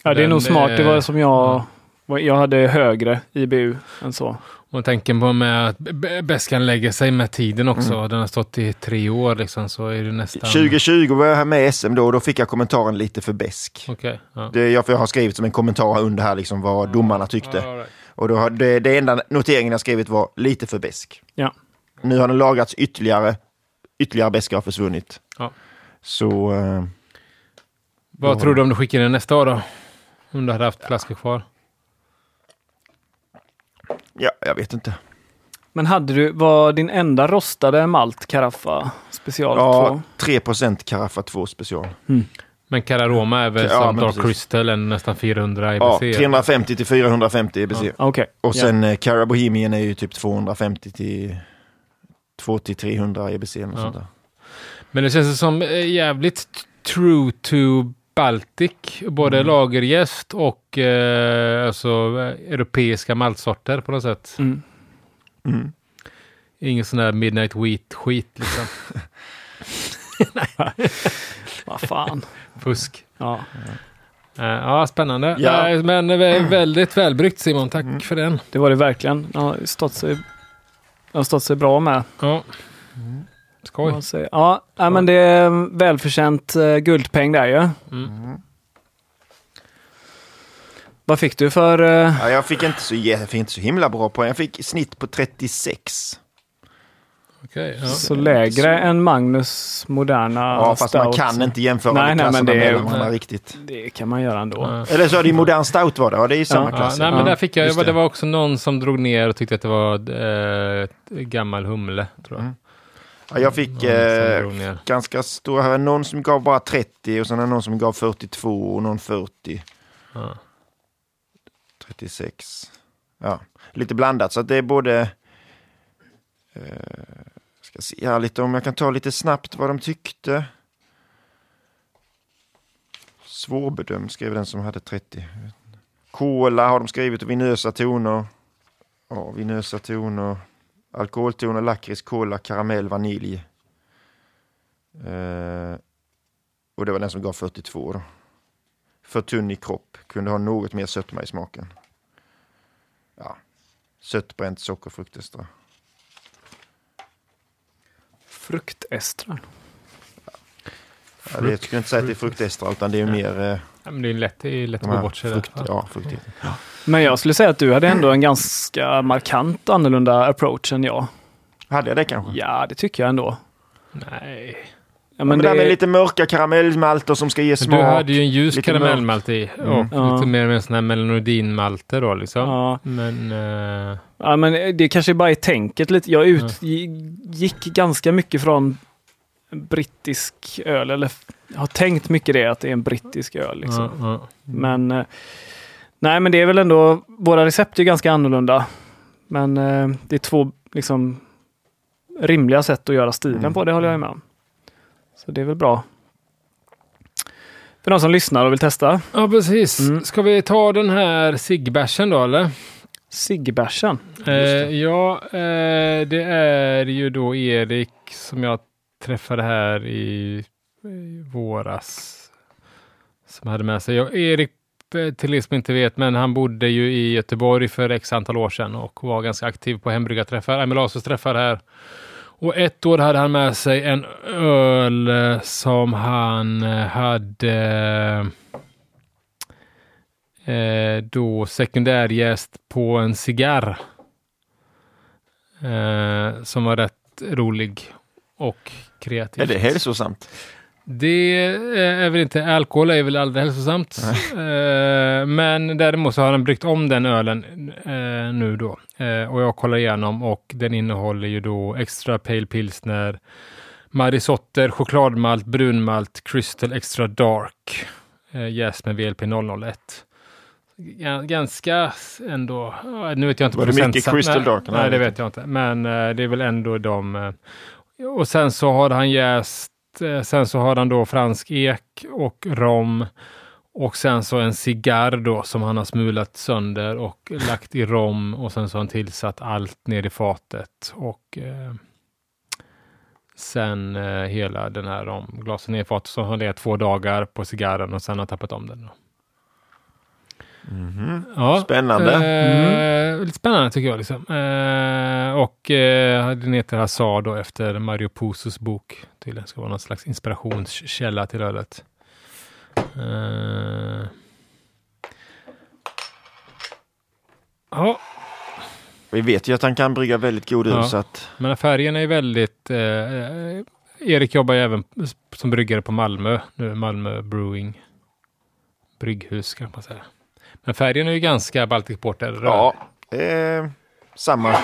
Ja, det är Den, nog smart. Det var eh, som jag... Jag hade högre IBU än så. Och tänker på med att b- bäskan lägger sig med tiden också. Mm. Den har stått i tre år liksom, så är det nästan... 2020 var jag här med SM då och då fick jag kommentaren lite för besk. Okej. ja. Det jag, för jag har skrivit som en kommentar under här liksom vad domarna tyckte. All right. Och då har, det, det enda noteringen jag skrivit var lite för besk. Ja. Nu har den lagrats ytterligare. Ytterligare beska har försvunnit. Ja. Så eh, Vad Ja. tror du om du skickar in nästa år då? Om du hade haft flaskor kvar? Ja, jag vet inte. Men hade du, var din enda rostade malt Caraffa special 2? Ja, 3% Caraffa 2 special. Men Cararoma är väl Ja, som Dark precis. Crystal, en nästan 400 Ja, EBC. 350 till 450 EBC. Okej. Och Ja. sen eh, Cara Bohemian är ju typ 250 till 2 till 300 EBC. Ja. sånt där. Men det känns som eh, jävligt true to Baltic. Både Mm. lagergäst och eh, alltså, europeiska maltsorter på något sätt. Mm. Mm. Ingen sån där midnight wheat-skit liksom. Vad fan. Fusk. Ja. Eh, ja, spännande. Ja. Eh, men eh, väldigt välbryggt Simon. Tack Mm. för den. Det var det verkligen. Det har stått sig, det har stått sig bra med. Ja. Skoj. Man. Ja, nej, men det är välförtjänt eh, guldpeng där ju. Mm. Vad fick du för... eh, Ja, jag, fick inte så, jag fick inte så himla bra poäng. Jag fick snitt på 36. Okej, ja. så lägre än Magnus moderna Ja, fast man stout. kan inte jämföra Nej, med nej, men klasserna det nej. riktigt. Det kan man göra ändå. Ja. Eller så är det modern stout var det. Ja, det är ju samma Ja, klass. Ja, nej, men Ja, där fick jag, det. det. var också någon som drog ner och tyckte att det var eh, gammal humle. Tror jag. Mm. Ja, jag fick eh, ganska stora, någon som gav bara 30 och sen någon som gav 42 och någon 40. Ja. 36. Ja, lite blandat så det är både... Eh, ska se här lite om jag kan ta lite snabbt vad de tyckte. Svårbedömd skrev den som hade 30. Cola har de skrivit och vinösa toner. Ja, vinösa toner. Alkoholtoner, lakrits, cola, karamell, vanilj. Eh, och det var den som gav 42 då. För tunn i kropp. Kunde ha något mer sötma i smaken. Ja. Sött bränt socker, fruktestra. Fruktestrar. Ja, det, jag skulle inte säga att det är fruktestra utan det är mer eh, Ja, men det är lätt, det är lätt att gå bort sig. frukt, där. ja, fruktigheter. Men jag skulle säga att du hade ändå en ganska markant annorlunda approach än jag. Hade jag det kanske? Ja, det tycker jag ändå. Nej. Ja, men men det där med lite mörka karamellmalter som ska ge smak. du hade ju en ljus lite karamellmalt i och Mm. Ja. lite mer med en sån här melanoidinmalter då liksom. ja, Men eh, ja, men det kanske bara är tänket lite. Jag ut, gick ganska mycket från brittisk öl, eller f- har tänkt mycket det, att det är en brittisk öl. Liksom. ja, ja. Men eh, nej, men det är väl ändå, våra recept är ganska annorlunda. Men eh, det är två liksom rimliga sätt att göra stilen Mm. på, det håller jag med om. Så det är väl bra. För de som lyssnar och vill testa. ja, precis. Mm. Ska vi ta den här ciggbärsen då eller? Ciggbärsen. Eh, ja, eh, det är ju då Erik som jag träffade här i, i våras. Som hade med sig. Jag, Erik, eh, till er som inte vet, men han bodde ju i Göteborg för x antal år sedan och var ganska aktiv på hembryggarträffar, Amelasus träffar här. Och ett år hade han med sig en öl eh, som han eh, hade eh, då sekundärjäst på en cigarr. Eh, som var rätt rolig och kreativ. Är det hälsosamt? Det är väl inte, alkohol är väl aldrig hälsosamt. Eh, men däremot så har han bryggt om den ölen eh, nu då. Eh, och jag kollar igenom och den innehåller ju då extra pale pilsner, marisotter, chokladmalt, brunmalt, crystal extra dark, eh, jäst med VLP 001. Ga- Ganska ändå, nu vet jag inte Var det mycket. Crystal Dark? Nej, Nej, det vet jag inte. Men eh, det är väl ändå de. eh, och sen så har han jäst, eh, Eh, sen så har han då fransk ek och rom. Och sen så en cigarr då som han har smulat sönder och lagt i rom och sen så har han tillsatt allt ner i fatet och eh, sen eh, hela den här romglasen ner i fatet så har det två dagar på cigarren och sen har han tappat om den. Då. Mhm. Ja, Spännande. Eh, Lite spännande tycker jag. Liksom. Eh, och eh, den heter Hazard då efter Mario Pusos bok. Tydligen ska vara någon slags inspirationskälla till ölet. Eh, ja, Vi vet ju att han kan brygga väldigt god öl Ja. så att men färgen är väldigt... Eh, Erik jobbar ju även som bryggare på Malmö. Nu Malmö Brewing. Brygghus kan man säga. Men färgen är ju ganska Baltic Porter. röd. ja, eh, samma.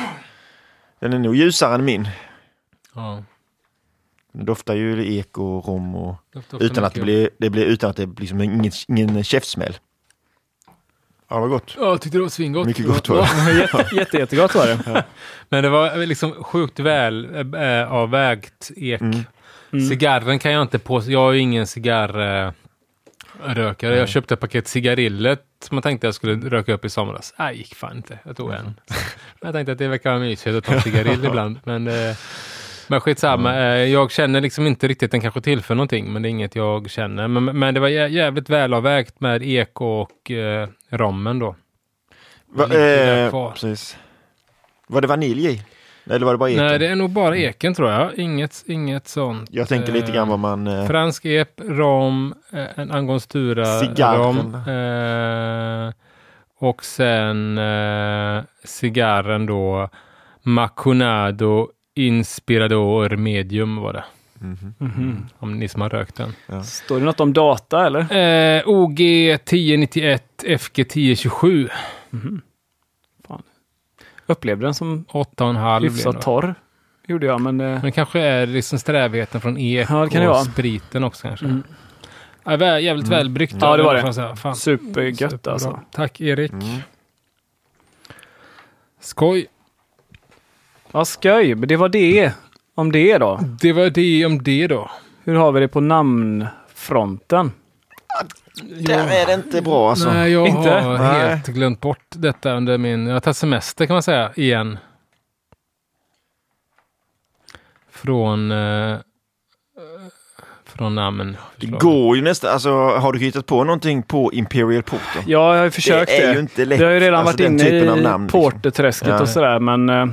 Den är nog ljusare än min. ja. Det doftar ju ek och rom och Doftar utan att det blir, det blir utan att det blir liksom ingen, ingen käftsmäll. Ja, vad gott. Ja, jag tyckte det var svingott. Mycket gott var det. Jätte, jätte, jättegott var det. Men det var liksom sjukt väl äh, avvägt ek. Mm. Mm. Cigarren kan jag inte på. Jag är ju ingen cigarrökare. Rökare. Jag köpte ett paket cigarillet som jag tänkte jag skulle röka upp i somras. Nej, gick fan inte. Jag tog en. Jag tänkte att det verkar vara mysigt att ta en cigarill ibland. Men, eh, men skitsamma. Eh, jag känner liksom inte riktigt den kanske tillför någonting, men det är inget jag känner. Men, men det var jä- jävligt välavvägt med ek och eh, rommen då. Va, eh, precis. Var det vanilj i? Eller var det bara eken? Nej, det är nog bara eken tror jag. Inget, inget sånt. Jag tänker lite grann vad man... Eh, Fransk ep, rom, eh, en angostura Cigarren. rom. Eh, och sen eh, cigarren då. Macunado Inspirador Medium var det. mhm. Mhm. Om ni som har rökt den. Står det något om data eller? Eh, OG 1091 FG 1027. Mhm. Fan. Upplevde den som 8,5. blir hyfsat torr. Gjorde jag, men... Eh, Men kanske är liksom strävheten från ek Ja, och vara. spriten också kanske. Mm. Ja, jävligt välbryggt. Ja, det var det. säga. Fan. supergött Superbra. alltså. Tack Erik. Mm. Skoj. Ja, skoj. Men det var det. Om det då. Det var det om det då. Hur har vi det på namnfronten? Där är det inte bra alltså. Nej, jag Inte? har Nej. helt glömt bort detta under min... Jag har tagit semester kan man säga, igen. Från... Eh, från namn. Det går ju nästan, alltså har du hittat på någonting på Imperial Porter? Ja, jag har ju försökt det det. är ju inte lätt. Vi har ju redan alltså, varit inne typen av i namn, liksom. porterträsket Ja. och sådär, men eh,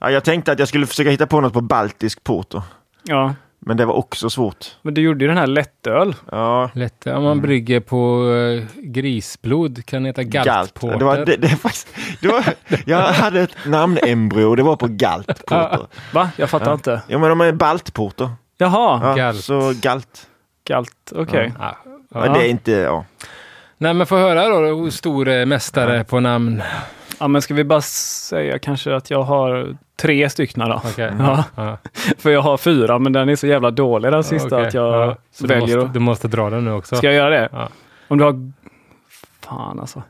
Ja, jag tänkte att jag skulle försöka hitta på något på Baltisk Porter. ja. Men det var också svårt. Men du gjorde ju den här lättöl. Ja, Lätt. Om man brygger på eh, grisblod kan heta Galt. galtporter. Det var, det, det faktiskt, det var, jag hade ett namnembryo och det var på Galt Porter. Va? Jag fattar Ja. inte. Ja men de är Baltporter. Jaha, Ja, Galt. Så Galt. galt. Okej. Ja. Ja. Men det är inte, ja. Nej, men få höra då, stor eh, mästare på namn. Ja. men ska vi bara säga kanske att jag har tre stycken då? Okej. Ja. Ja. För jag har fyra, men den är så jävla dålig den sista Okej. att jag Ja. Så väljer du måste, du måste dra den nu också. Ska jag göra det? Ja. Om du har... Fan alltså.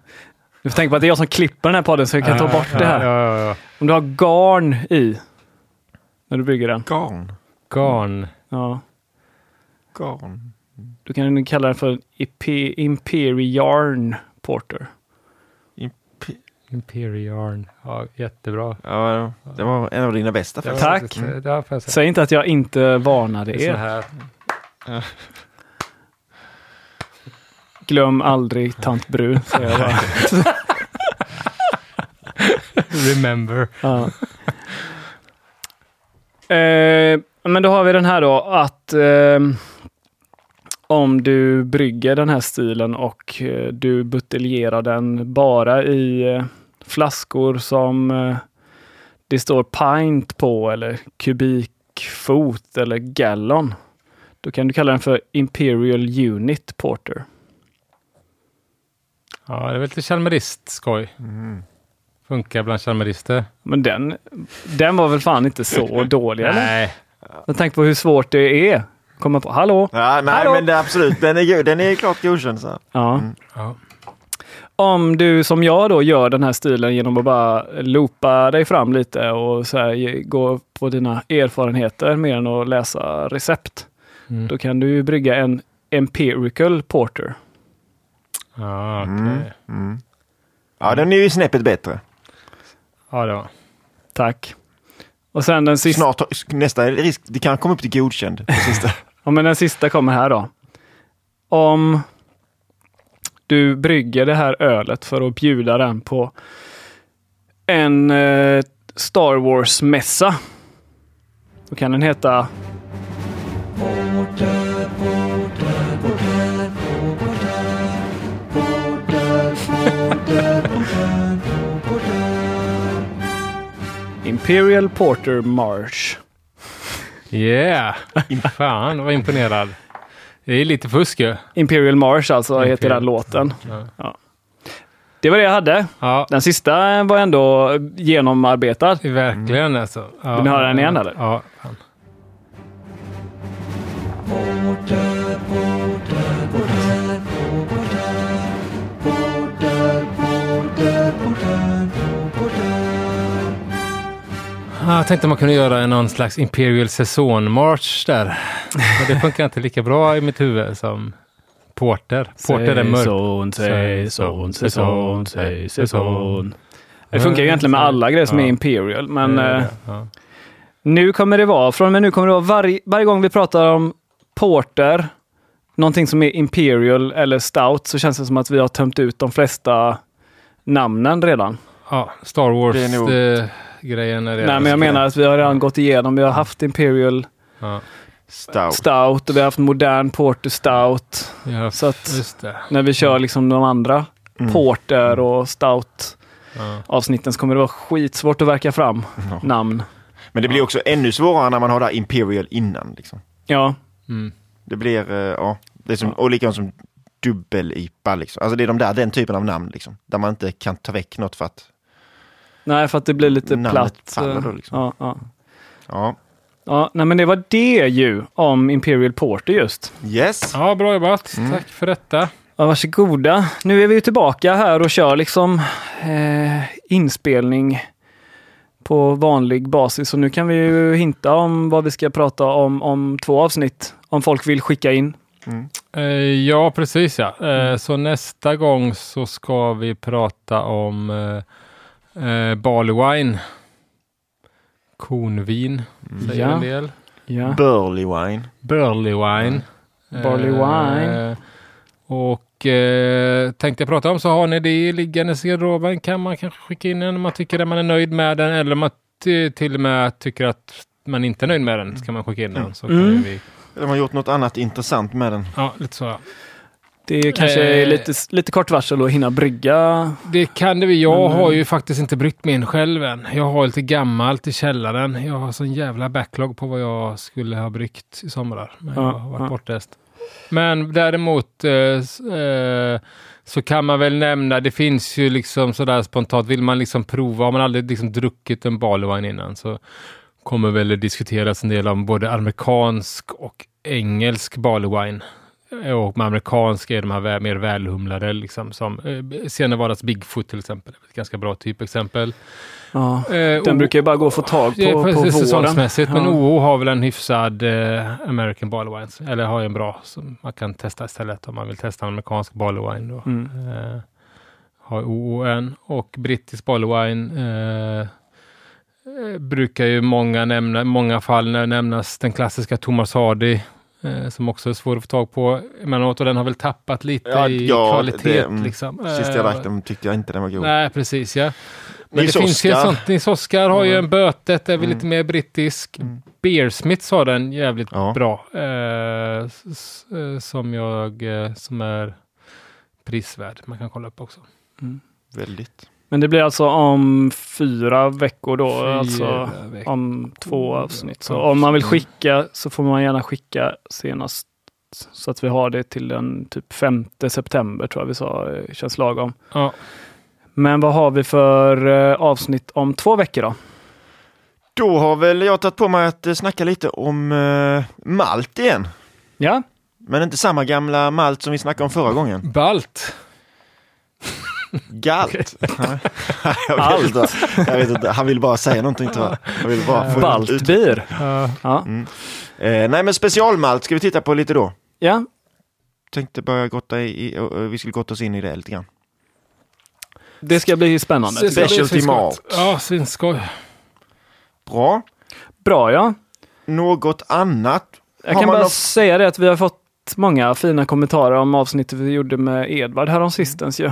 Du får tänka på att det är jag som klipper den här podden så jag kan ta bort det här. Ja, ja, ja. Om du har garn i när du brygger den. Garn. Garn. Ja. Garn. Då kan du kalla den för Imperial Porter. Imperial. Ja, jättebra. Ja, det var en av dina bästa Det var faktiskt. Tack. jag säga. Säg inte att jag inte varnade er. här. Glöm aldrig tant Brun, säger jag bara. Remember. Ja. Eh, men då har vi den här då att eh, om du brygger den här stilen och eh, du buteljerar den bara i eh, flaskor som eh, det står pint på eller kubikfot eller gallon. Då kan du kalla den för Imperial Unit Porter. Ja, det är väl lite chalmerist-skoj. Mm. Funkar bland chalmerister. Men den, den var väl fan inte så dålig eller? Nej. Jag tänker på hur svårt det är. Komma på, hallå? Ja, nej Hallå? men det är absolut, den är, den är klart godkänd. Så. Ja. Ja. Om du som jag då gör den här stilen genom att bara loopa dig fram lite och så här, gå på dina erfarenheter mer än att läsa recept. Mm. Då kan du ju brygga en empirical porter. Ja, okej. Mm. Mm. Ja, den är ju snäppet bättre. Ja, var. Tack. Och sen den sista, Snart, nästa risk, det kan komma upp till godkänd. ja, men den sista kommer här då. Om du brygger det här ölet för att bjuda den på en eh, Star Wars-mässa. Då kan den heta Imperial Porter March. Yeah! Fan, vad imponerad. Det är lite fusk ju. Imperial March alltså heter Imperial. den låten. Ja. Det var det jag hade. Ja, Den sista var ändå genomarbetad. verkligen alltså. Ja. Vill ni höra den igen, eller? Ja. Jag tänkte man kunde göra en någon slags Imperial Saison March där. Men det funkar inte lika bra i mitt huvud som Porter. Porter är mörk. Säson, säson, säson, säson. Det funkar ju egentligen med alla grejer som är Ja. Imperial, men Eh, eh, ja. nu kommer det vara, från och med nu kommer det vara varje, varje gång vi pratar om Porter, någonting som är Imperial eller Stout, så känns det som att vi har tömt ut de flesta namnen redan. ja, Star Det är nog- Wars-grejen är redan Nej, men jag menar att vi har redan gått igenom, vi har haft Imperial Ja, Stout. Stout och vi har haft modern Porter Stout. ja, Så att just det. när vi kör liksom de andra Mm. Porter och Stout Ja. avsnitten så kommer det vara skitsvårt att verka fram Ja. namn. Men det blir också ännu svårare när man har det här Imperial innan. Liksom. Ja, Mm. Det blir, eh, ja, det är som, och likadant som dubbel-IPA. Liksom. Alltså det är de där, den typen av namn liksom. Där man inte kan ta väck något för att, nej för att det blir lite Namnet platt. faller då, liksom. ja, ja. ja. ja, nej men det var det ju om Imperial Porter just. Yes. ja, bra jobbat. Mm. Tack för detta. Ja, varsågoda. Nu är vi ju tillbaka här och kör liksom eh, inspelning på vanlig basis. Och nu kan vi ju hinta om vad vi ska prata om om två avsnitt. Om folk vill skicka in. Mm. Eh, ja, precis ja. Eh, Mm. Så nästa gång så ska vi prata om eh, eh, barley wine. Konvin, säger Ja. en del. Ja. Burley wine. Burley wine. Barley wine. Eh, och eh, tänkte jag prata om så har ni det liggandes i garderoben kan man kanske skicka in den om man tycker att man är nöjd med den eller om man till och med tycker att man inte är nöjd med den så kan man skicka in den. Så kan Mm. vi, De har gjort något annat intressant med den. ja, lite så. ja. Det kanske är Eh. lite, lite kort varsel att hinna brygga. Det kan det vi. Jag Men, har eh, ju faktiskt inte bryggt min själv än. Jag har lite gammalt i källaren. Jag har sån jävla backlog på vad jag skulle ha bryggt i somrar. Men Ja, jag har varit ja. bortrest. Men däremot eh, eh, så kan man väl nämna, det finns ju liksom sådär spontant, vill man liksom prova, har man aldrig liksom druckit en barley innan så kommer väl diskuteras en del om både amerikansk och engelsk barley wine. Och med amerikansk är de här mer välhumlade, liksom, som eh, Sena Vardags Bigfoot till exempel. Ett ganska bra typexempel. Ja. Eh, Den och- brukar ju bara gå att få tag på, Ja, på våren. säsongsmässigt. Men Ja. OO har väl en hyfsad eh, American Barley. Eller har ju en bra som man kan testa istället om man vill testa en amerikansk Barley Wine. Då. Mm. Eh, har OO en. Och brittisk Barley Wine eh, eh, brukar ju många nämna, många fall när nämnas den klassiska Thomas Hardy. Eh, som också är svår att få tag på emellanåt och den har väl tappat lite Ja, i ja, kvalitet. det, mm, liksom. Sist jag Eh, drack den tyckte jag inte den var god. Nej, precis ja. Men Nils det finns ju ett sånt. Nils Oskar har ju Mm. en bötet, är väl Mm. lite mer brittisk. Mm. Beersmiths har den jävligt Ja. bra. Eh, eh, som jag, eh, som är prisvärd. Man kan kolla upp också. Väldigt. Men det blir alltså om fyra veckor då, Fyra alltså veckor. om två avsnitt. Så om man vill skicka så får man gärna skicka senast så att vi har det till den typ 5 september tror jag vi sa, eh, känns lagom. Ja. Men vad har vi för eh, avsnitt om två veckor då? Då har väl jag tagit på mig att eh, snacka lite om eh, malt igen. Ja, Men inte samma gamla malt som vi snackade om förra gången. Balt. Galt. Nej, jag, vet inte. jag vet inte. Han vill bara säga någonting tror jag. Jag vill bara få ut. Baltbier. Ja. Mm. Eh, nej men specialmalt ska vi titta på lite då. ja, Tänkte börja grotta i, i och, och vi skulle grotta oss in i det lite grann. det ska bli spännande. Specialty malt. Ja, svinskoj. Bra. Bra ja. Något annat? Jag Har kan bara något- säga det att vi har fått många fina kommentarer om avsnittet vi gjorde med Edvard härom sistens ju.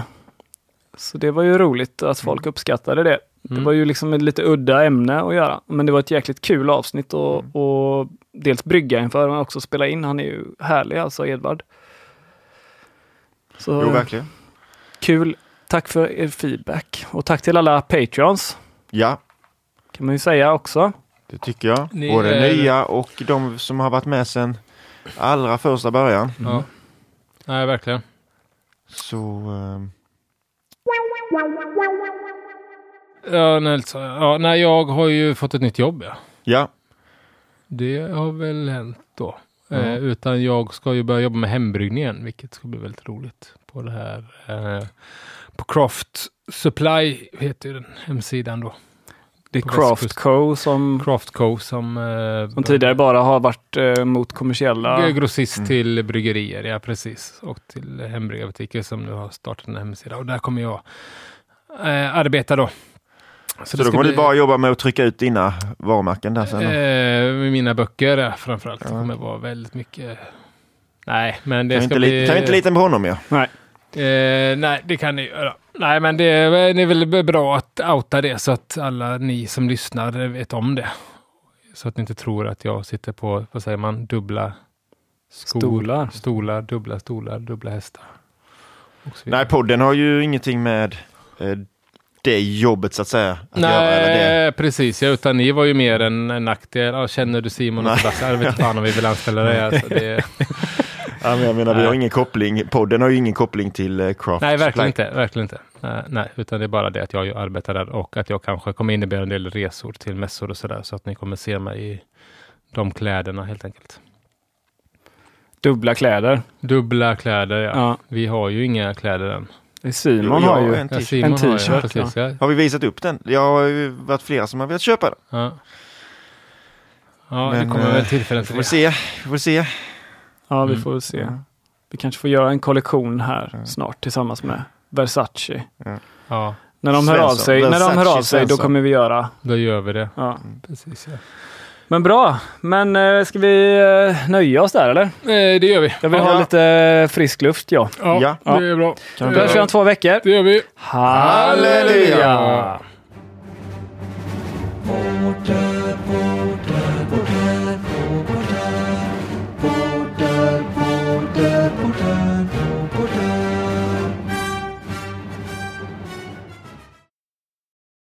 Så det var ju roligt att folk uppskattade det. Det Mm. var ju liksom ett lite udda ämne att göra. Men det var ett jäkligt kul avsnitt och, Mm. och dels brygga inför men också spela in. Han är ju härlig alltså, Edvard. Så Jo, verkligen. kul. Tack för er feedback. Och tack till alla Patreons. Ja, Kan man ju säga också. det tycker jag. Ni Både är- nya och de som har varit med sedan allra första början. Ja. Nej, verkligen. Så ehm, Ja, Nelson. Ja, nej, jag har ju fått ett nytt jobb. Ja. ja, Det har väl hänt då. Ja. Eh, utan jag ska ju börja jobba med hembryggningen, vilket ska bli väldigt roligt. På det här eh, på Craft Supply heter ju den hemsidan då. Det är Craft. Co som, Craft Co som, eh, som tidigare bara har varit eh, mot kommersiella. grossist Mm. till bryggerier, ja precis. Och till hembryggarbutiker som nu har startat en hemsida. Och där kommer jag eh, arbeta då. Så det då kommer du bli- bara jobba med att trycka ut dina varumärken där sen? Eh, mina böcker ja, framförallt. Det Ja. kommer vara väldigt mycket... Nej, men det kan, vi ska inte, bli... li- kan vi inte lita på honom ja? Nej. Eh, nej, det kan ni göra. Nej, men det är, det är väl bra att outa det så att alla ni som lyssnar vet om det. Så att ni inte tror att jag sitter på, vad säger man, dubbla skor, Stolar. stolar dubbla stolar, dubbla hästar. Nej, podden har ju ingenting med eh, det jobbet så att säga att göra. Eller det. Nej, precis. Ja, utan ni var ju mer en, en nackdel. Ja, känner du Simon och. Sebastian? Jag vet fan om vi vill anställa dig. Alltså, det, Ja, men jag menar, vi Nej. har ingen koppling. Podden har ju ingen koppling till eh, Craft nej, verkligen inte. Verkligen inte. Nej, nej, utan det är bara det att jag arbetar där och att jag kanske kommer innebära en del resor till mässor och sådär. Så att ni kommer se mig i de kläderna helt enkelt. Dubbla kläder. Dubbla kläder, ja. Ja. Vi har ju inga kläder än. Simon har jag ju. en Ja, t-shirt. En har precis, ja. Har vi visat upp den? Det har ju varit flera som har velat köpa den. Ja, ja det Men, kommer eh, väl tillfällen Vi till får det. se. Vi får se. Ja, vi Mm. får väl se. Ja. Vi kanske får göra en kollektion här snart tillsammans med Versace. Ja, När de hör av sig, när de hör av sig då kommer vi göra. då gör vi det. Ja. Precis, ja. Men bra, men eh, ska vi eh, nöja oss där eller? Eh, det gör vi. Jag vill ha lite eh, frisk luft ja. Ja, Ja. det är bra. Vi hörs vi om två veckor. Det gör vi. Halleluja!